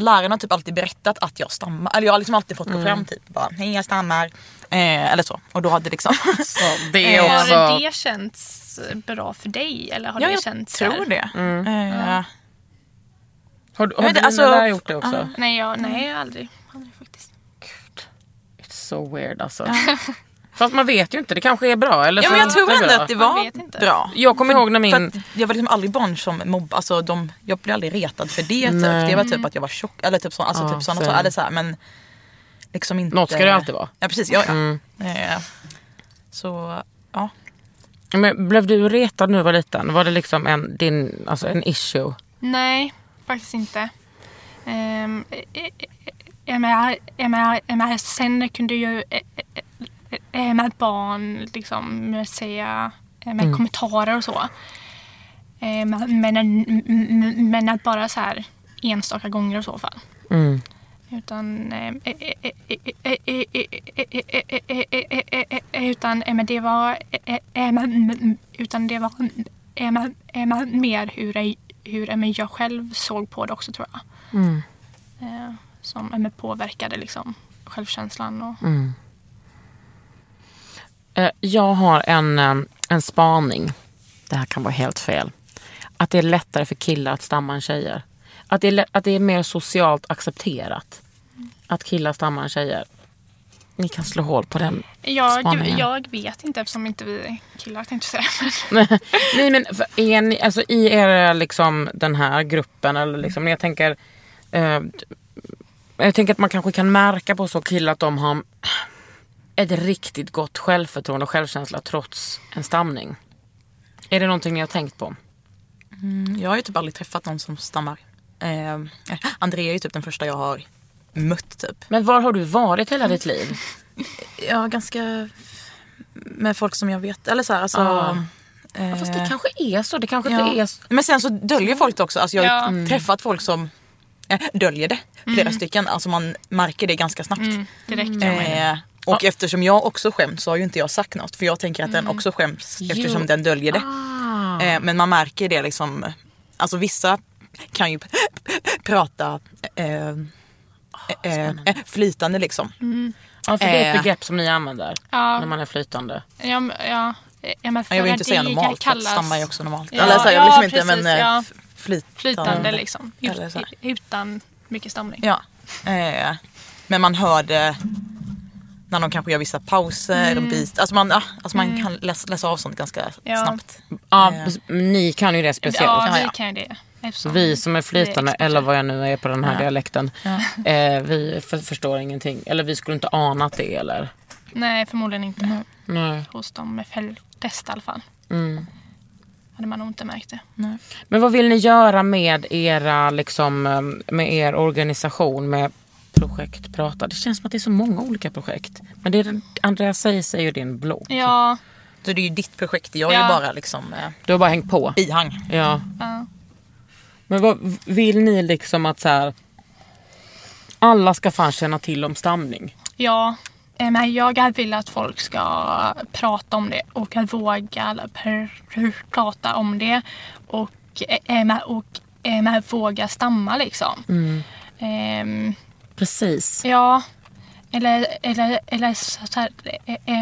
lärarna har typ alltid berättat att jag stammar. Eller jag har liksom alltid fått gå fram typ bara, hej jag stammar. Eh, eller så. Och då hade liksom <laughs> Så det Eh, också... Har det känts bra för dig? Eller har Ja, det jag känts så här- tror det. Mm. Eh, Har, har inte, dina alltså- lärare gjort det också? Nej, jag, nej aldrig. aldrig faktiskt. It's so weird alltså. <laughs> Fast man vet ju inte, det kanske är bra. Eller Ja så men jag tror inte ändå bra. att det var bra. Jag kommer ihåg när För min... jag var liksom aldrig barn som mobb, alltså de, jag blev aldrig retad för det typ. Det var typ att jag var tjock eller typ så, alltså Ja, typ sådana saker. Eller så här, men liksom inte. Något ska det alltid vara. Ja precis, ja, ja. Mm. Eh, så ja. Men blev du retad när du var liten? Var det liksom en, din, alltså en issue? Nej, faktiskt inte. Um, jag menar, jag menar, jag menar, sen kunde ju med barn, liksom, med, säga, med mm. kommentarer och så. Men, men, att bara så här enstaka gånger i så fall. Mm. Utan, utan det var utan det var mer hur, jag själv såg på det också tror jag. Som påverkade liksom självkänslan och mm. Eh, Jag har en, eh, en spaning. Det här kan vara helt fel. Att det är lättare för killar att stamma än tjejer. Att det är, att det är mer socialt accepterat. Att killar stammar än tjejer. Ni kan slå hål på den jag, spaningen. jag vet inte eftersom inte vi är killar tänkte jag säga. <laughs> Nej men för är ni, alltså, i er, liksom, den här gruppen, eller liksom, jag tänker eh, jag tänker att man kanske kan märka på så killar att de har ett riktigt gott självförtroende och självkänsla trots en stamning. Är det någonting ni har tänkt på? Mm, Jag har ju typ aldrig träffat någon som stammar. Eh, Andrea är ju typ den första jag har mött typ. Men var har du varit hela ditt liv? <laughs> Ja ganska med folk som jag vet. Eller så här, alltså. Ja. eh, Ja, fast det kanske är så. Det kanske Ja. inte är så. Men sen så döljer folk det också. Alltså jag har Ja. ju träffat folk som eh, döljer det. Flera stycken. Alltså man märker det ganska snabbt. Mm, direkt. Eh, och eftersom jag också skäms så har ju inte jag sagt något. För jag tänker att den också skäms eftersom Jo. den döljer det. Ah. Eh, men man märker det liksom. Alltså vissa kan ju <laughs> prata eh, eh, eh, flytande liksom. Ja, för det är ett Eh. begrepp som ni använder Ja. när man är flytande. Ja, men- ja. Ja, men Jag vill inte säga normalt, kallas- stamma är också normalt. Ja, Eller så här, jag liksom inte, precis, men eh, ja. flytande. Flytande liksom. Ut, utan mycket stamning. Ja. Eh, men man hör det när de kanske gör vissa pauser, bit. Alltså man, ja, alltså man kan läsa, läsa av sånt ganska Ja. snabbt. Ja, Eh. ni kan ju det speciellt. Ja, vi ja. kan ju det. eftersom Vi som är flytande, experter. eller vad jag nu är på den här Ja. dialekten, eh, vi för, förstår ingenting. Eller vi skulle inte anat det eller? Nej, förmodligen inte. Nej. Hos de med fälttest i alla fall. Mm. Hade man nog inte märkt det. Men vad vill ni göra med era, liksom, eh, med er organisation, med projekt Prata? Det känns som att det är så många olika projekt. Men det är, Andreas säger sig ju din blogg. Ja, Så det är ju ditt projekt, jag är Ja. ju bara liksom eh, Du har bara hängt på. bihang. Ja. ja. Men vad vill ni liksom att så här, alla ska fan känna till om stamning? Ja, eh, men jag vill att folk ska prata om det och att våga pr- pr- prata om det och, eh, men- och eh, men våga stamma liksom. Ehm, Precis. Ja. Eller, eller, eller så här,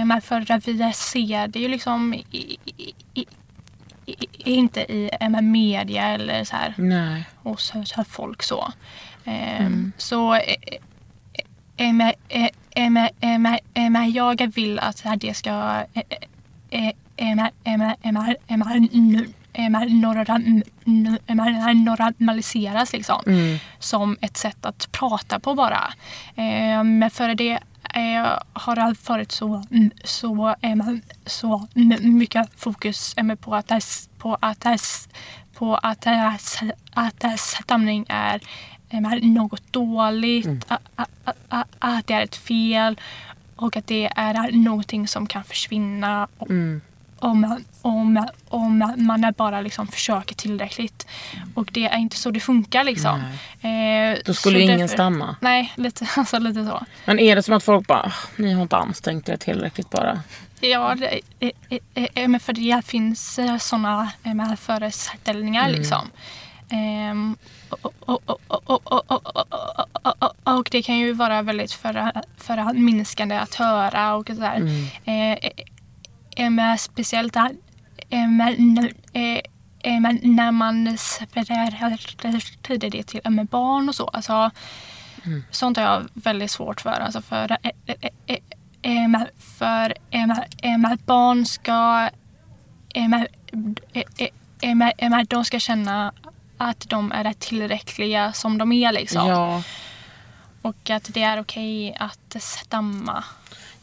MR vi ser Det ju liksom i, i, i, inte i media eller så här. Nej. Och så, så här folk så. Mm. Så jag vill att det ska MR nu. Eh, normaliseras eh, liksom. Mm. Som ett sätt att prata på bara. Eh, men före det har det varit så, så, så mycket fokus på att, på att, på att, deras, att stamning är något dåligt, mm. att, det är ett fel och att det är någonting som kan försvinna. Mm om, om, om man bara liksom försöker tillräckligt. Och det är inte så det funkar liksom. Eh, Då skulle ju ingen därför, stamma. Nej, lite, alltså, lite så. Men är det som att folk bara, ni har inte ansträngt er tillräckligt bara? Ja, det, men för det finns sådana föreställningar liksom. Och det kan ju vara väldigt förminskande att höra och sådär med speciellt med, eh, med, när man sprider det till med barn och så. Alltså, mm. Sånt har jag väldigt svårt för. Alltså för eh, eh, för att barn ska de ska känna att de är tillräckliga som de är. Liksom. Ja. Och att det är okej att stamma.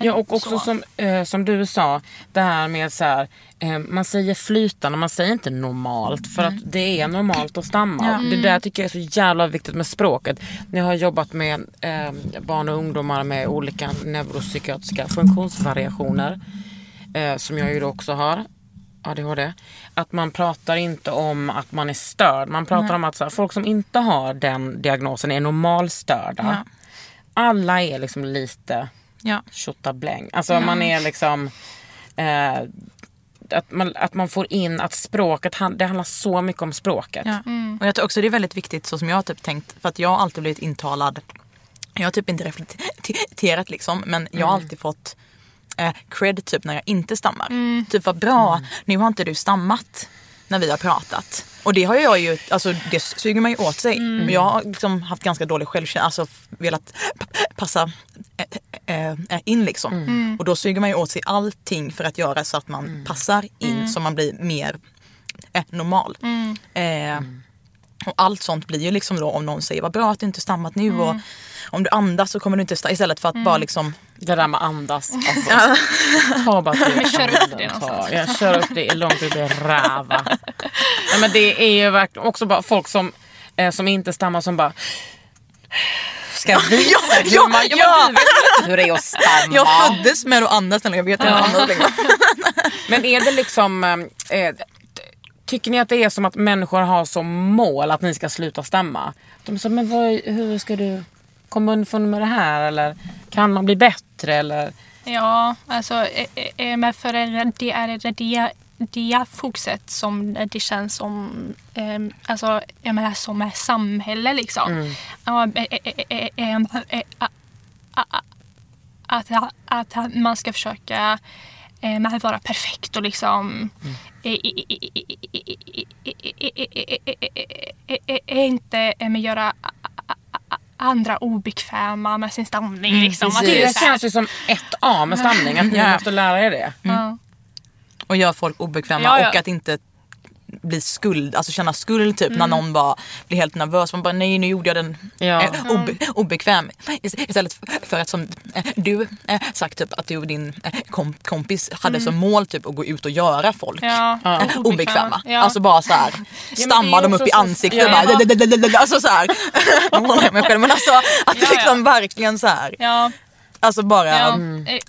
Ja och också Så. som, eh, som du sa, det här med så här, eh, man säger flytande, man säger inte normalt för att det är normalt att stamma. Och Det där tycker jag är så jävla viktigt med språket. Ni har jobbat med eh, barn och ungdomar med olika neuropsykiatriska funktionsvariationer eh, som jag ju också har. ADHD. Att man pratar inte om att man är störd. Man pratar om att här, folk som inte har den diagnosen är normalstörda. Ja. Alla är liksom lite Ja. tjottabläng. Alltså man är liksom... Eh, att, man, att man får in att språket, det handlar så mycket om språket. Ja. Och jag tror också det är väldigt viktigt så som jag har typ tänkt. För att jag har alltid blivit intalad. Jag har typ inte reflekterat liksom. Men jag har alltid fått eh, cred typ när jag inte stammar. Typ vad bra, nu har inte du stammat när vi har pratat. Och det har jag ju, alltså det suger man ju åt sig. Och jag har liksom haft ganska dålig självkänsla, alltså velat passa eh, in liksom. Och då suger man ju åt sig allting för att göra så att man passar in så man blir mer eh, normal. Eh, och allt sånt blir ju liksom då om någon säger vad bra att du inte stammat nu och om du andas så kommer du inte stamma istället för att bara liksom Det där med andas. <laughs> Alltså, ta bara Men kör upp det Ta, någonstans. jag kör upp det långt ut i räva. ja, men det är ju verkligen också bara folk som, eh, som inte stammar som bara ska visa <laughs> Ja, hur ja, man, ja, ja. vet inte hur det är att stamma. Jag föddes med att andas jag vet inte längre. Men är det liksom... Eh, tycker ni att det är som att människor har som mål att ni ska sluta stämma? De säger, men vad, hur ska du komma underfund med det här? Eller kan man bli bättre? Eller? Ja, alltså eh, eh, men för det är det, det, fokuset som det känns som, eh, alltså, jag menar, som är samhälle liksom. Eh, eh, eh, eh, eh, eh, att, att, att man ska försöka eh, vara perfekt och liksom eh, inte eh, med göra andra obekväma med sin stamning. liksom. Att är Det känns ju som ett A med stamning. Att ni måste lära er det. Ja. Och gör folk obekväma Ja, ja. och att inte bli skuld, alltså känna skuld typ när någon bara blir helt nervös. Man bara nej nu gjorde jag den Ja. eh, obe, obekväm. Ist- Istället för att som eh, du eh, sagt typ att du och din eh, kom, kompis hade som mål typ att gå ut och göra folk Ja, eh, obekväma. Ja. Alltså bara så här stamma dem upp i ansiktet. Ja. Bara, alltså så här. <laughs> Men alltså att liksom verkligen så här. Alltså bara eh, eh,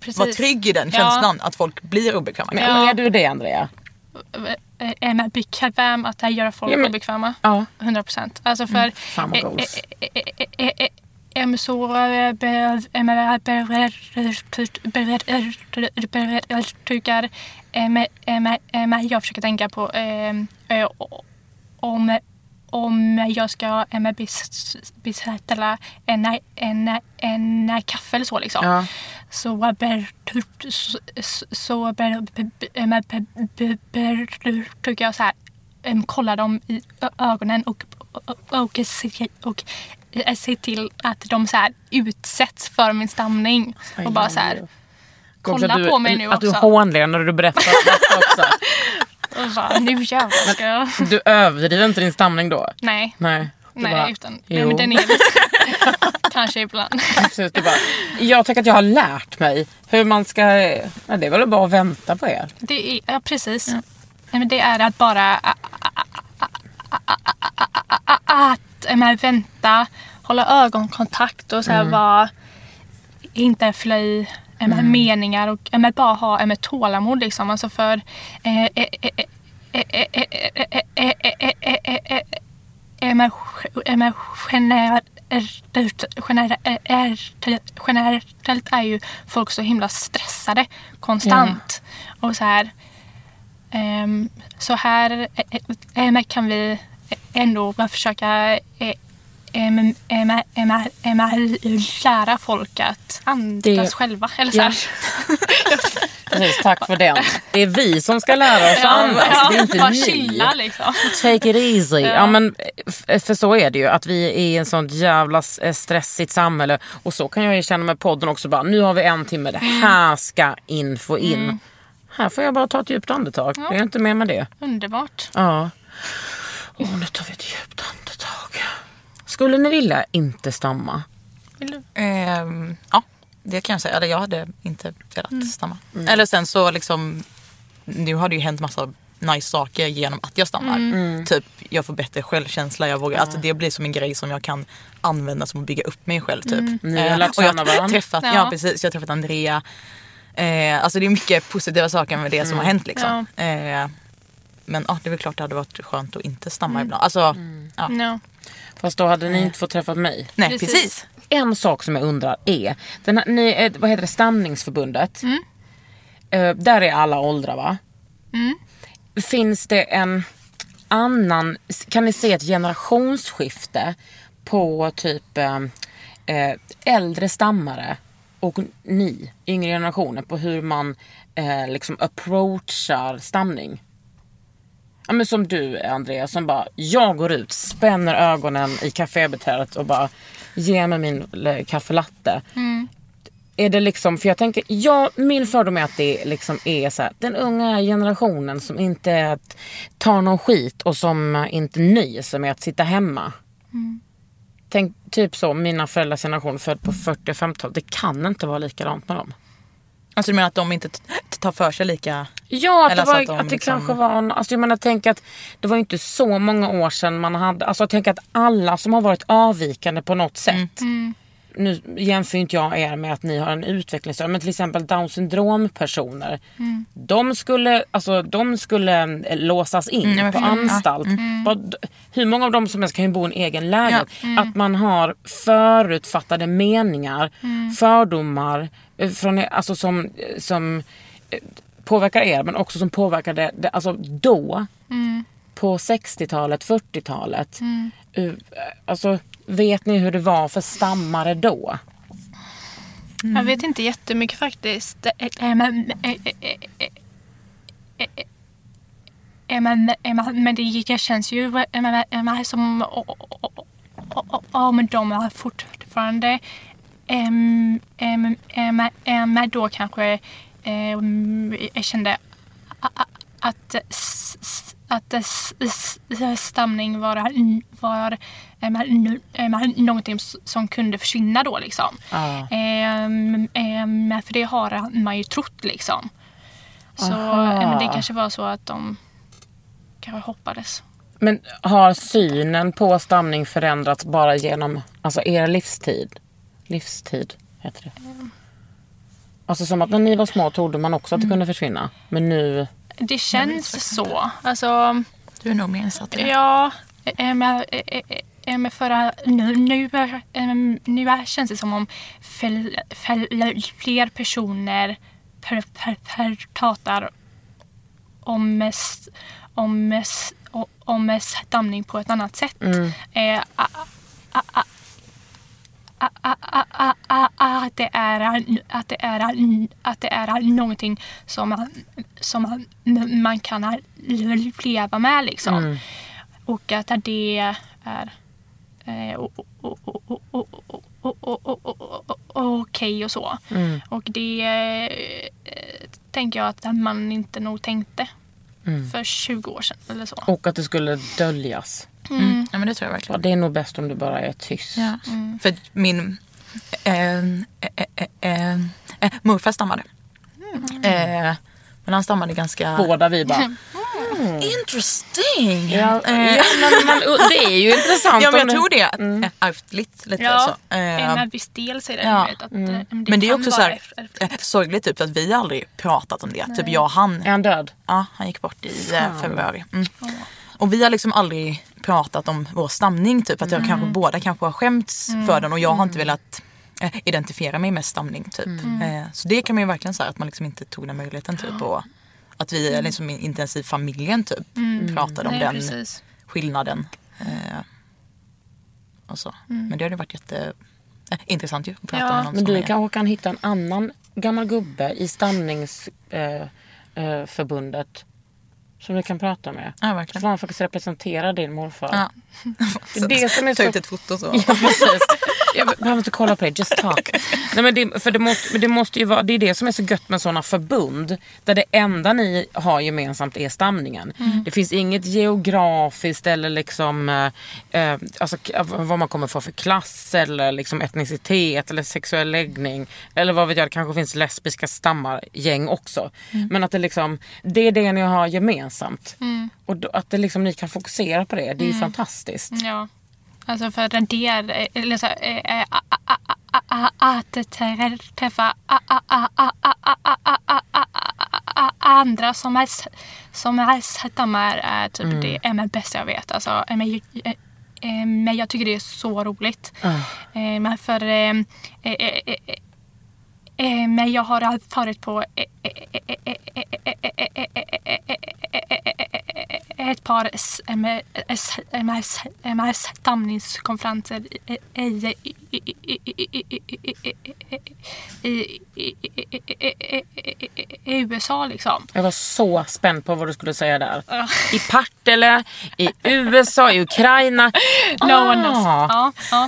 Precis. Var trygg i den känslan ja. att folk blir obekväma. Men, är du det Andrea? Är man bekväm att göra folk ja, men, obekväma? Ja. 100 procent. Alltså för... Mm, samma goals. Är man så jag försöker tänka på ehm, om om jag ska beställa en, en, en, en kaffe eller så. Liksom. Ja. Så ber, så, så ber, em, ber, ber, ber, tycker jag så här em, kolla dem i ögonen och, och, och, se, och eh, till att de så här utsätts för min stamning. Och bara så här, kolla Också på mig nu Att du också. hånler när du berättar också. <laughs> Bara, nu jävlar ska jag... Du överdriver inte din stamning då? Nej, Nej. Nej bara, utan jo. men den är lite... Kanske ibland. Precis, bara, jag tycker att jag har lärt mig hur man ska... Ja, det är väl bara att vänta på er. Det är, ja, precis. Ja. Nej, men det är att bara... Att vänta, hålla ögonkontakt och så här, mm. vara... Inte flö i mm. meningar och men, bara ha men, tålamod. Liksom. Alltså för... Är man, generellt är ju folk så himla stressade konstant. Yeah. Och så här. Um, så här eh, eh, eh, kan vi ändå försöka lära folk att andas själva. Eller så här. <laughs> Precis, tack för den. Det är vi som ska lära oss att andas. det är inte bara ni. chilla liksom. Take it easy. Ja. men, för så är det ju. Att vi är i en sånt jävla eh, stressigt samhälle. Och så kan jag ju känna med podden också. Bara, nu har vi en timme. Det här ska info in. Här får jag bara ta ett djupt andetag. Jag är inte med med det. Underbart. Ja. Åh, nu tar vi ett djupt andetag. Skulle ni vilja inte stamma? Vill du? Ehm, ja, det kan jag säga. Eller jag hade inte velat stamma. Eller sen så liksom, nu har det ju hänt massa nice saker genom att jag stammar. Typ jag får bättre självkänsla. Jag vågar, alltså, det blir som en grej som jag kan använda som att bygga upp mig själv. Typ. Ni har Eh, lärt och jag känna har varandra. träffat, ja. Ja. precis, jag har träffat Andrea. Eh, alltså det är mycket positiva saker med det som har hänt liksom. Eh, men ja, det är väl klart det hade varit skönt att inte stamma ibland. Alltså, ja. No. Fast då hade ni inte fått träffa mig. nej Precis. precis. En sak som jag undrar är, den här, ni, vad heter det, Stamningsförbundet. Eh, där är alla åldrar va? Finns det en annan, kan ni se ett generationsskifte på typ eh, äldre stammare och ni, yngre generationer, på hur man eh, liksom approachar stamning? Ja, men som du Andreas som bara, jag går ut, spänner ögonen i kafébeträdet och bara ger mig min eh, kaffelatte. Är det liksom, för jag tänker, ja min fördom är att det liksom är så här, den unga generationen som inte tar någon skit och som inte nöjer sig med att sitta hemma. Tänk typ så, mina föräldrars generation född på 40 och 50-talet, det kan inte vara likadant med dem. Alltså du menar att de inte tar för sig lika? Ja, att Eller det, var, alltså att de att det liksom- kanske var en, alltså jag menar tänk att det var ju inte så många år sedan man hade, alltså tänk att alla som har varit avvikande på något sätt. Nu jämför inte jag er med att ni har en utvecklingsstörning men till exempel down syndrom personer. De skulle, alltså, de skulle eh, låsas in jag på. Ja. anstalt. Vad- Hur många av dem som helst kan ju bo i en egen lägenhet. Att man har förutfattade meningar, fördomar från, alltså som, som eh, påverkar er men också som påverkade det, alltså då. Mm. På 60-talet, 40-talet. Uh, Alltså vet ni hur det var för stammare då? Jag vet inte jättemycket faktiskt. Eh, eh, Men, eh, eh, eh, eh, eh, eh, eh, det känns ju eh, eh, som om de är fortfarande em, em, då kanske jag kände att, stamning var, någonting som kunde försvinna då liksom. Ehm, för det har man ju trott liksom. Så Aha. det kanske var så att de kanske hoppades. Men har synen på stamning förändrats bara genom alltså er livstid? Livstid heter det. Mm. Alltså som att när ni var små trodde man också att det mm. kunde försvinna. Men nu... Det känns så. Alltså, du är nog mer insatt i det. Ja. Eh, men, eh, eh, men förra, nu, nu, nu känns det som om fler personer per, per, per pratar om, om, om stamning på ett annat sätt. Mm att det är att det är någonting som man, som man, kan leva med liksom. Mm. Och att det är okej och så. Och det tänker jag att man inte nog tänkte för 20 år sedan eller så. Och att det skulle döljas. Mm. Ja men det tror jag Ja, verkligen. det är nog bäst om du bara är tyst. Ja. För att min eh, eh, eh, eh, eh, morfar stammade. Eh, men han stammade ganska... Båda vi bara... Interesting! Ja, Eh, ja, men man, det är ju intressant. <laughs> ja men jag det- tror det. Mm. Ärftligt lite Ja, så. Eh, en viss del säger det. ja. Att, Mm. eh, men det är också så här, eh, sorgligt typ att vi aldrig pratat om det. Typ jag och han. Är han död? Ja, han gick bort i eh, februari. Mm. Och vi har liksom aldrig pratat om vår stamning. Typ. Att jag kanske, båda kanske har skämts för den och jag har inte velat eh, identifiera mig med stamning. Typ. Eh, så det kan man ju verkligen säga att man liksom inte tog den möjligheten. Typ, och att vi liksom inte ens i familjen typ pratade om Nej, den precis. skillnaden. Eh, och så. Men det hade varit jätte eh, intressant ju att prata Ja. med någon Men du kanske kan hitta en annan gammal gubbe i stamningsförbundet eh, eh, förbundet som du kan prata med. Ja, Så verkligen. får han faktiskt representera din morfar. Ja. <laughs> Det är det som är Ta så- ut ett foto så. <laughs> Ja, precis. Jag behöver inte kolla på det, just talk. <laughs> Nej, men det, för det, måste, det måste ju vara, det är det som är så gött med sådana förbund. Där det enda ni har gemensamt är stamningen. Det finns inget geografiskt eller liksom, eh, eh, alltså, vad man kommer få för klass eller liksom etnicitet eller sexuell läggning. Eller vad vet jag, det kanske finns lesbiska stammargäng också. Men att det liksom, det är det ni har gemensamt gemensamt. Mm. Och då, att det liksom, ni kan fokusera på det, det är ju fantastiskt. Ja. Alltså för att radera, eller så, att träffa andra som är, som är samma är typ det är det bästa jag vet. Alltså, men, men jag tycker det är så roligt. Men för men jag har varit på ett par MR-stamningskonferenser i USA liksom. Jag var så spänd på vad du skulle säga där. I Partille, i USA, i Ukraina.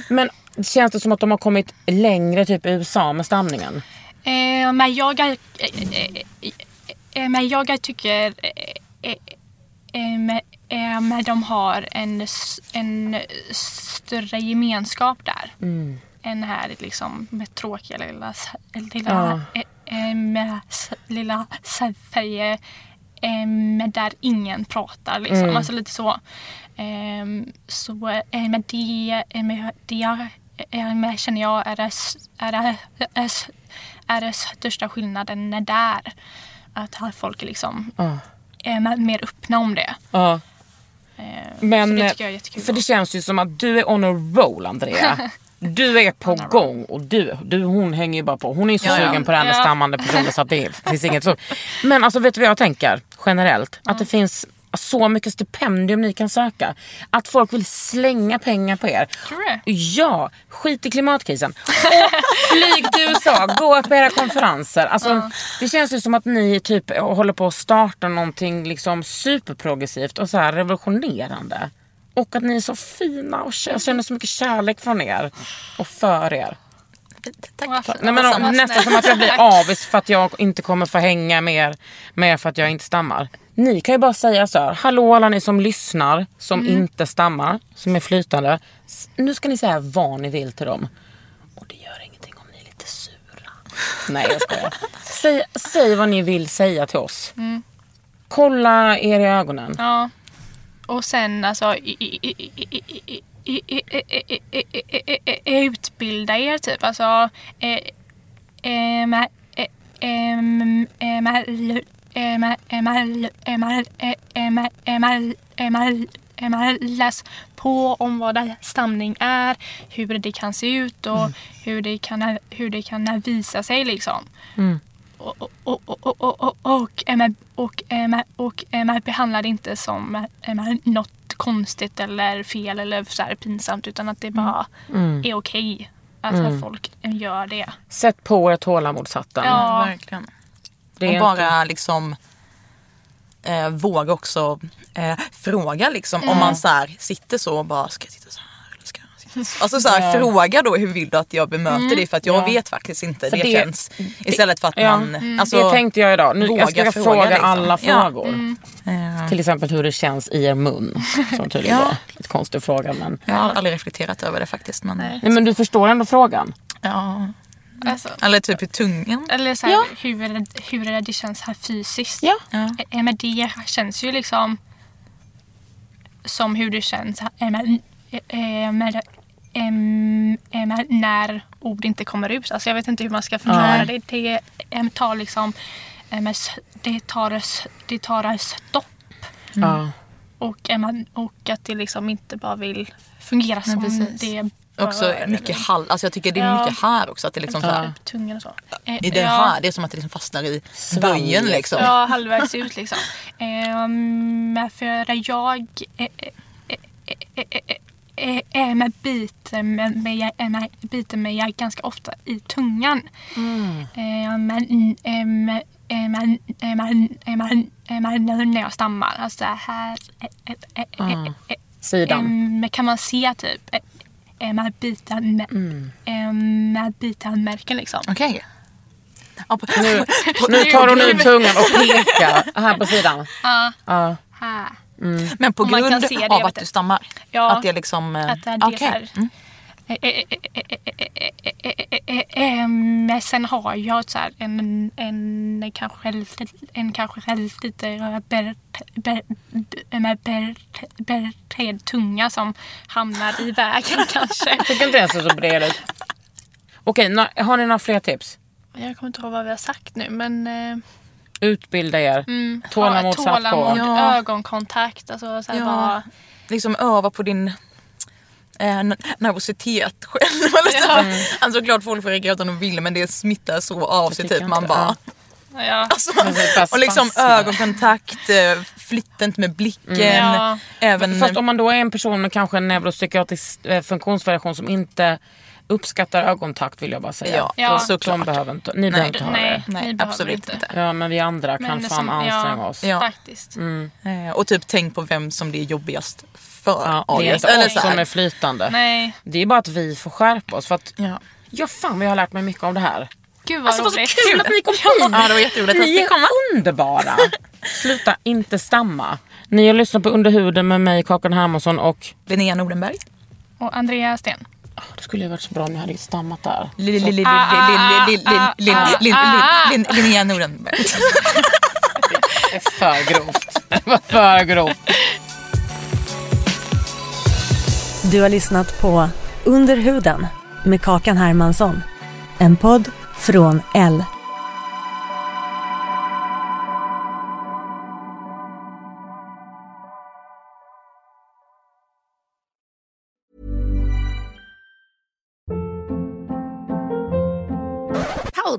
Men känns det som att de har kommit längre typ i USA med stamningen? men jag tycker eh, eh, men, de har en, en större gemenskap där. Än här liksom med tråkiga lilla, lilla, eh, eh, med lilla Sverige. Eh, men där ingen pratar liksom. Alltså lite så. Eh, så eh, men det, men det men känner jag är det, är det, är är det största skillnaden där. Att här folk är liksom Ja. Ma- mer öppna om det. Ja. Eh, Men, det för det känns ju som att du är on a roll Andrea. <laughs> Du är på gång och du, du, hon hänger ju bara på. Hon är så Ja, ja. sugen på det här med Ja. stammande personer så att det finns inget så. Men alltså vet du vad jag tänker generellt? Att det finns så mycket stipendium ni kan söka. Att folk vill slänga pengar på er. Tror du det? Ja, skit i klimatkrisen. Flyg till USA, gå på era konferenser. Alltså, Det känns ju som att ni typ håller på att starta någonting liksom superprogressivt och så här revolutionerande. Och att ni är så fina och jag känner så mycket kärlek från er och för er. Tack. Nej, men, Vad nästan som att jag blir avis för att jag inte kommer få hänga mer med för att jag inte stammar. Ni kan ju bara säga så här, hallå alla ni som lyssnar, som Mm. inte stammar, som är flytande. Nu ska ni säga vad ni vill till dem. Och det gör ingenting om ni är lite sura. Nej jag skojar. <laughs> Säg, säg vad ni vill säga till oss. Kolla er i ögonen. Ja. Och sen alltså i- i- i- utbilda er typ. Alltså eh, eh, ma- eh, em, eh, ma- eh, ma- eh, ma- eh, ma- eh, eh, ma- eh, ma- eh, ma- eh, ma- läs på om vad stamning är, hur det kan se ut och hur, det kan, hur det kan visa sig liksom och, och, och, och, och, och, och, eh, och, eh, med- och eh, med behandlar det inte som eh, något konstigt eller fel eller så här pinsamt utan att det bara är okej att folk gör det. Sätt på er tålamodshatten. Ja. Verkligen. Det och bara liksom eh, våga också eh, fråga liksom om man så här sitter så och bara ska jag sitta så här eller ska jag sitta så? Alltså så här, fråga då hur vill du att jag bemöter dig för att jag Ja. vet faktiskt inte. För Det, det- känns istället för att Ja. man alltså, det tänkte jag idag. Nu, jag ska fråga, fråga, liksom. alla Ja. frågor. eh, Till exempel hur det känns i er mun. Som tydligen Ja. var lite konstig fråga. Men... jag har aldrig reflekterat över det faktiskt. Men, Nej, men du förstår ändå frågan. ja. Alltså, Eller typ i tungan. eller så här, Ja. hur, hur det känns här fysiskt. Ja. Ja. Eh, Men det känns ju liksom som hur det känns eh, med, eh, med, eh, med när ord inte kommer ut. Alltså jag vet inte hur man ska förklara det. Det eh, tar liksom eh, det tar, det tar stopp Ja. och, eh, och att det liksom inte bara vill fungera som precis. det Också bör, mycket eller- hall. Alltså jag tycker det är Ja. mycket här också. Att det liksom så tungan och så. Eh, I det ja. här, det är som att det liksom fastnar i böjen liksom. Ja, halvvägs ut liksom. Ehm, för jag eh, eh, eh, med biter med, med, med, biter mig ganska ofta i tungan. Eh, men, men, när jag stammar, alltså här eh, eh, eh, eh, Sidan. Kan man se typ med bitan med, em, med bitanmärken liksom. Okej. På- Nu, nu tar hon ut tungan och pekar här på sidan. Ja, Ja. här. Mm. Men på grund av att du stammar? Ja, att det liksom... Att är okay. sen har jag så här en, en, kanske, en kanske lite bred tunga som hamnar i vägen kanske. Jag tycker inte den ser så bred ut. Okej, har ni några fler tips? Jag kommer inte ihåg vad vi har sagt nu men Utbilda er. mm, Tålamod ha tålamod. Ja. ögonkontakt. Alltså, så här, Ja. bara, Liksom öva på din eh, nervositet själv. Eller så. Mm. Alltså klart folk får reagera utan de vill men det smittar så av sig typ. Man bara... ja. Alltså, och liksom ögonkontakt, eh, flytta inte med blicken. Ja. Även... Fast om man då är en person med kanske en neuropsykiatrisk eh, funktionsvariation som inte uppskattar ögonkontakt vill jag bara säga. Ja, Ja. såklart. De behöver inte, ni behöver inte ha Nej, det. Nej, absolut inte. inte. Ja men vi andra kan Men fan som- anstränga ja. oss. Ja. Faktiskt. Eh, och typ tänk på vem som det är jobbigast för. Ja, det är inte Eller oss som är flytande. Nej, Det är bara att vi får skärpa oss. För att, Ja. ja fan vad jag har lärt mig mycket av det här. gud vad Alltså roligt. kul att ni kom hit! Ja, det var jätteroligt att Ni ni är underbara! Sluta inte stamma. Ni har lyssnat på Under huden med mig, Kakan Hermansson och Linnea Nordenberg. Och Andrea Sten. Åh, det skulle ju varit så bra om jag hade stammat där. Li- li- li- li- Ah, ah, li- li- li- ah, li- ah, li- li- ah. li- li- Linnea Nordenberg. <laughs> Det är för grovt. Det var för grovt. Du har lyssnat på Under huden med Kakan Hermansson. En podd från L.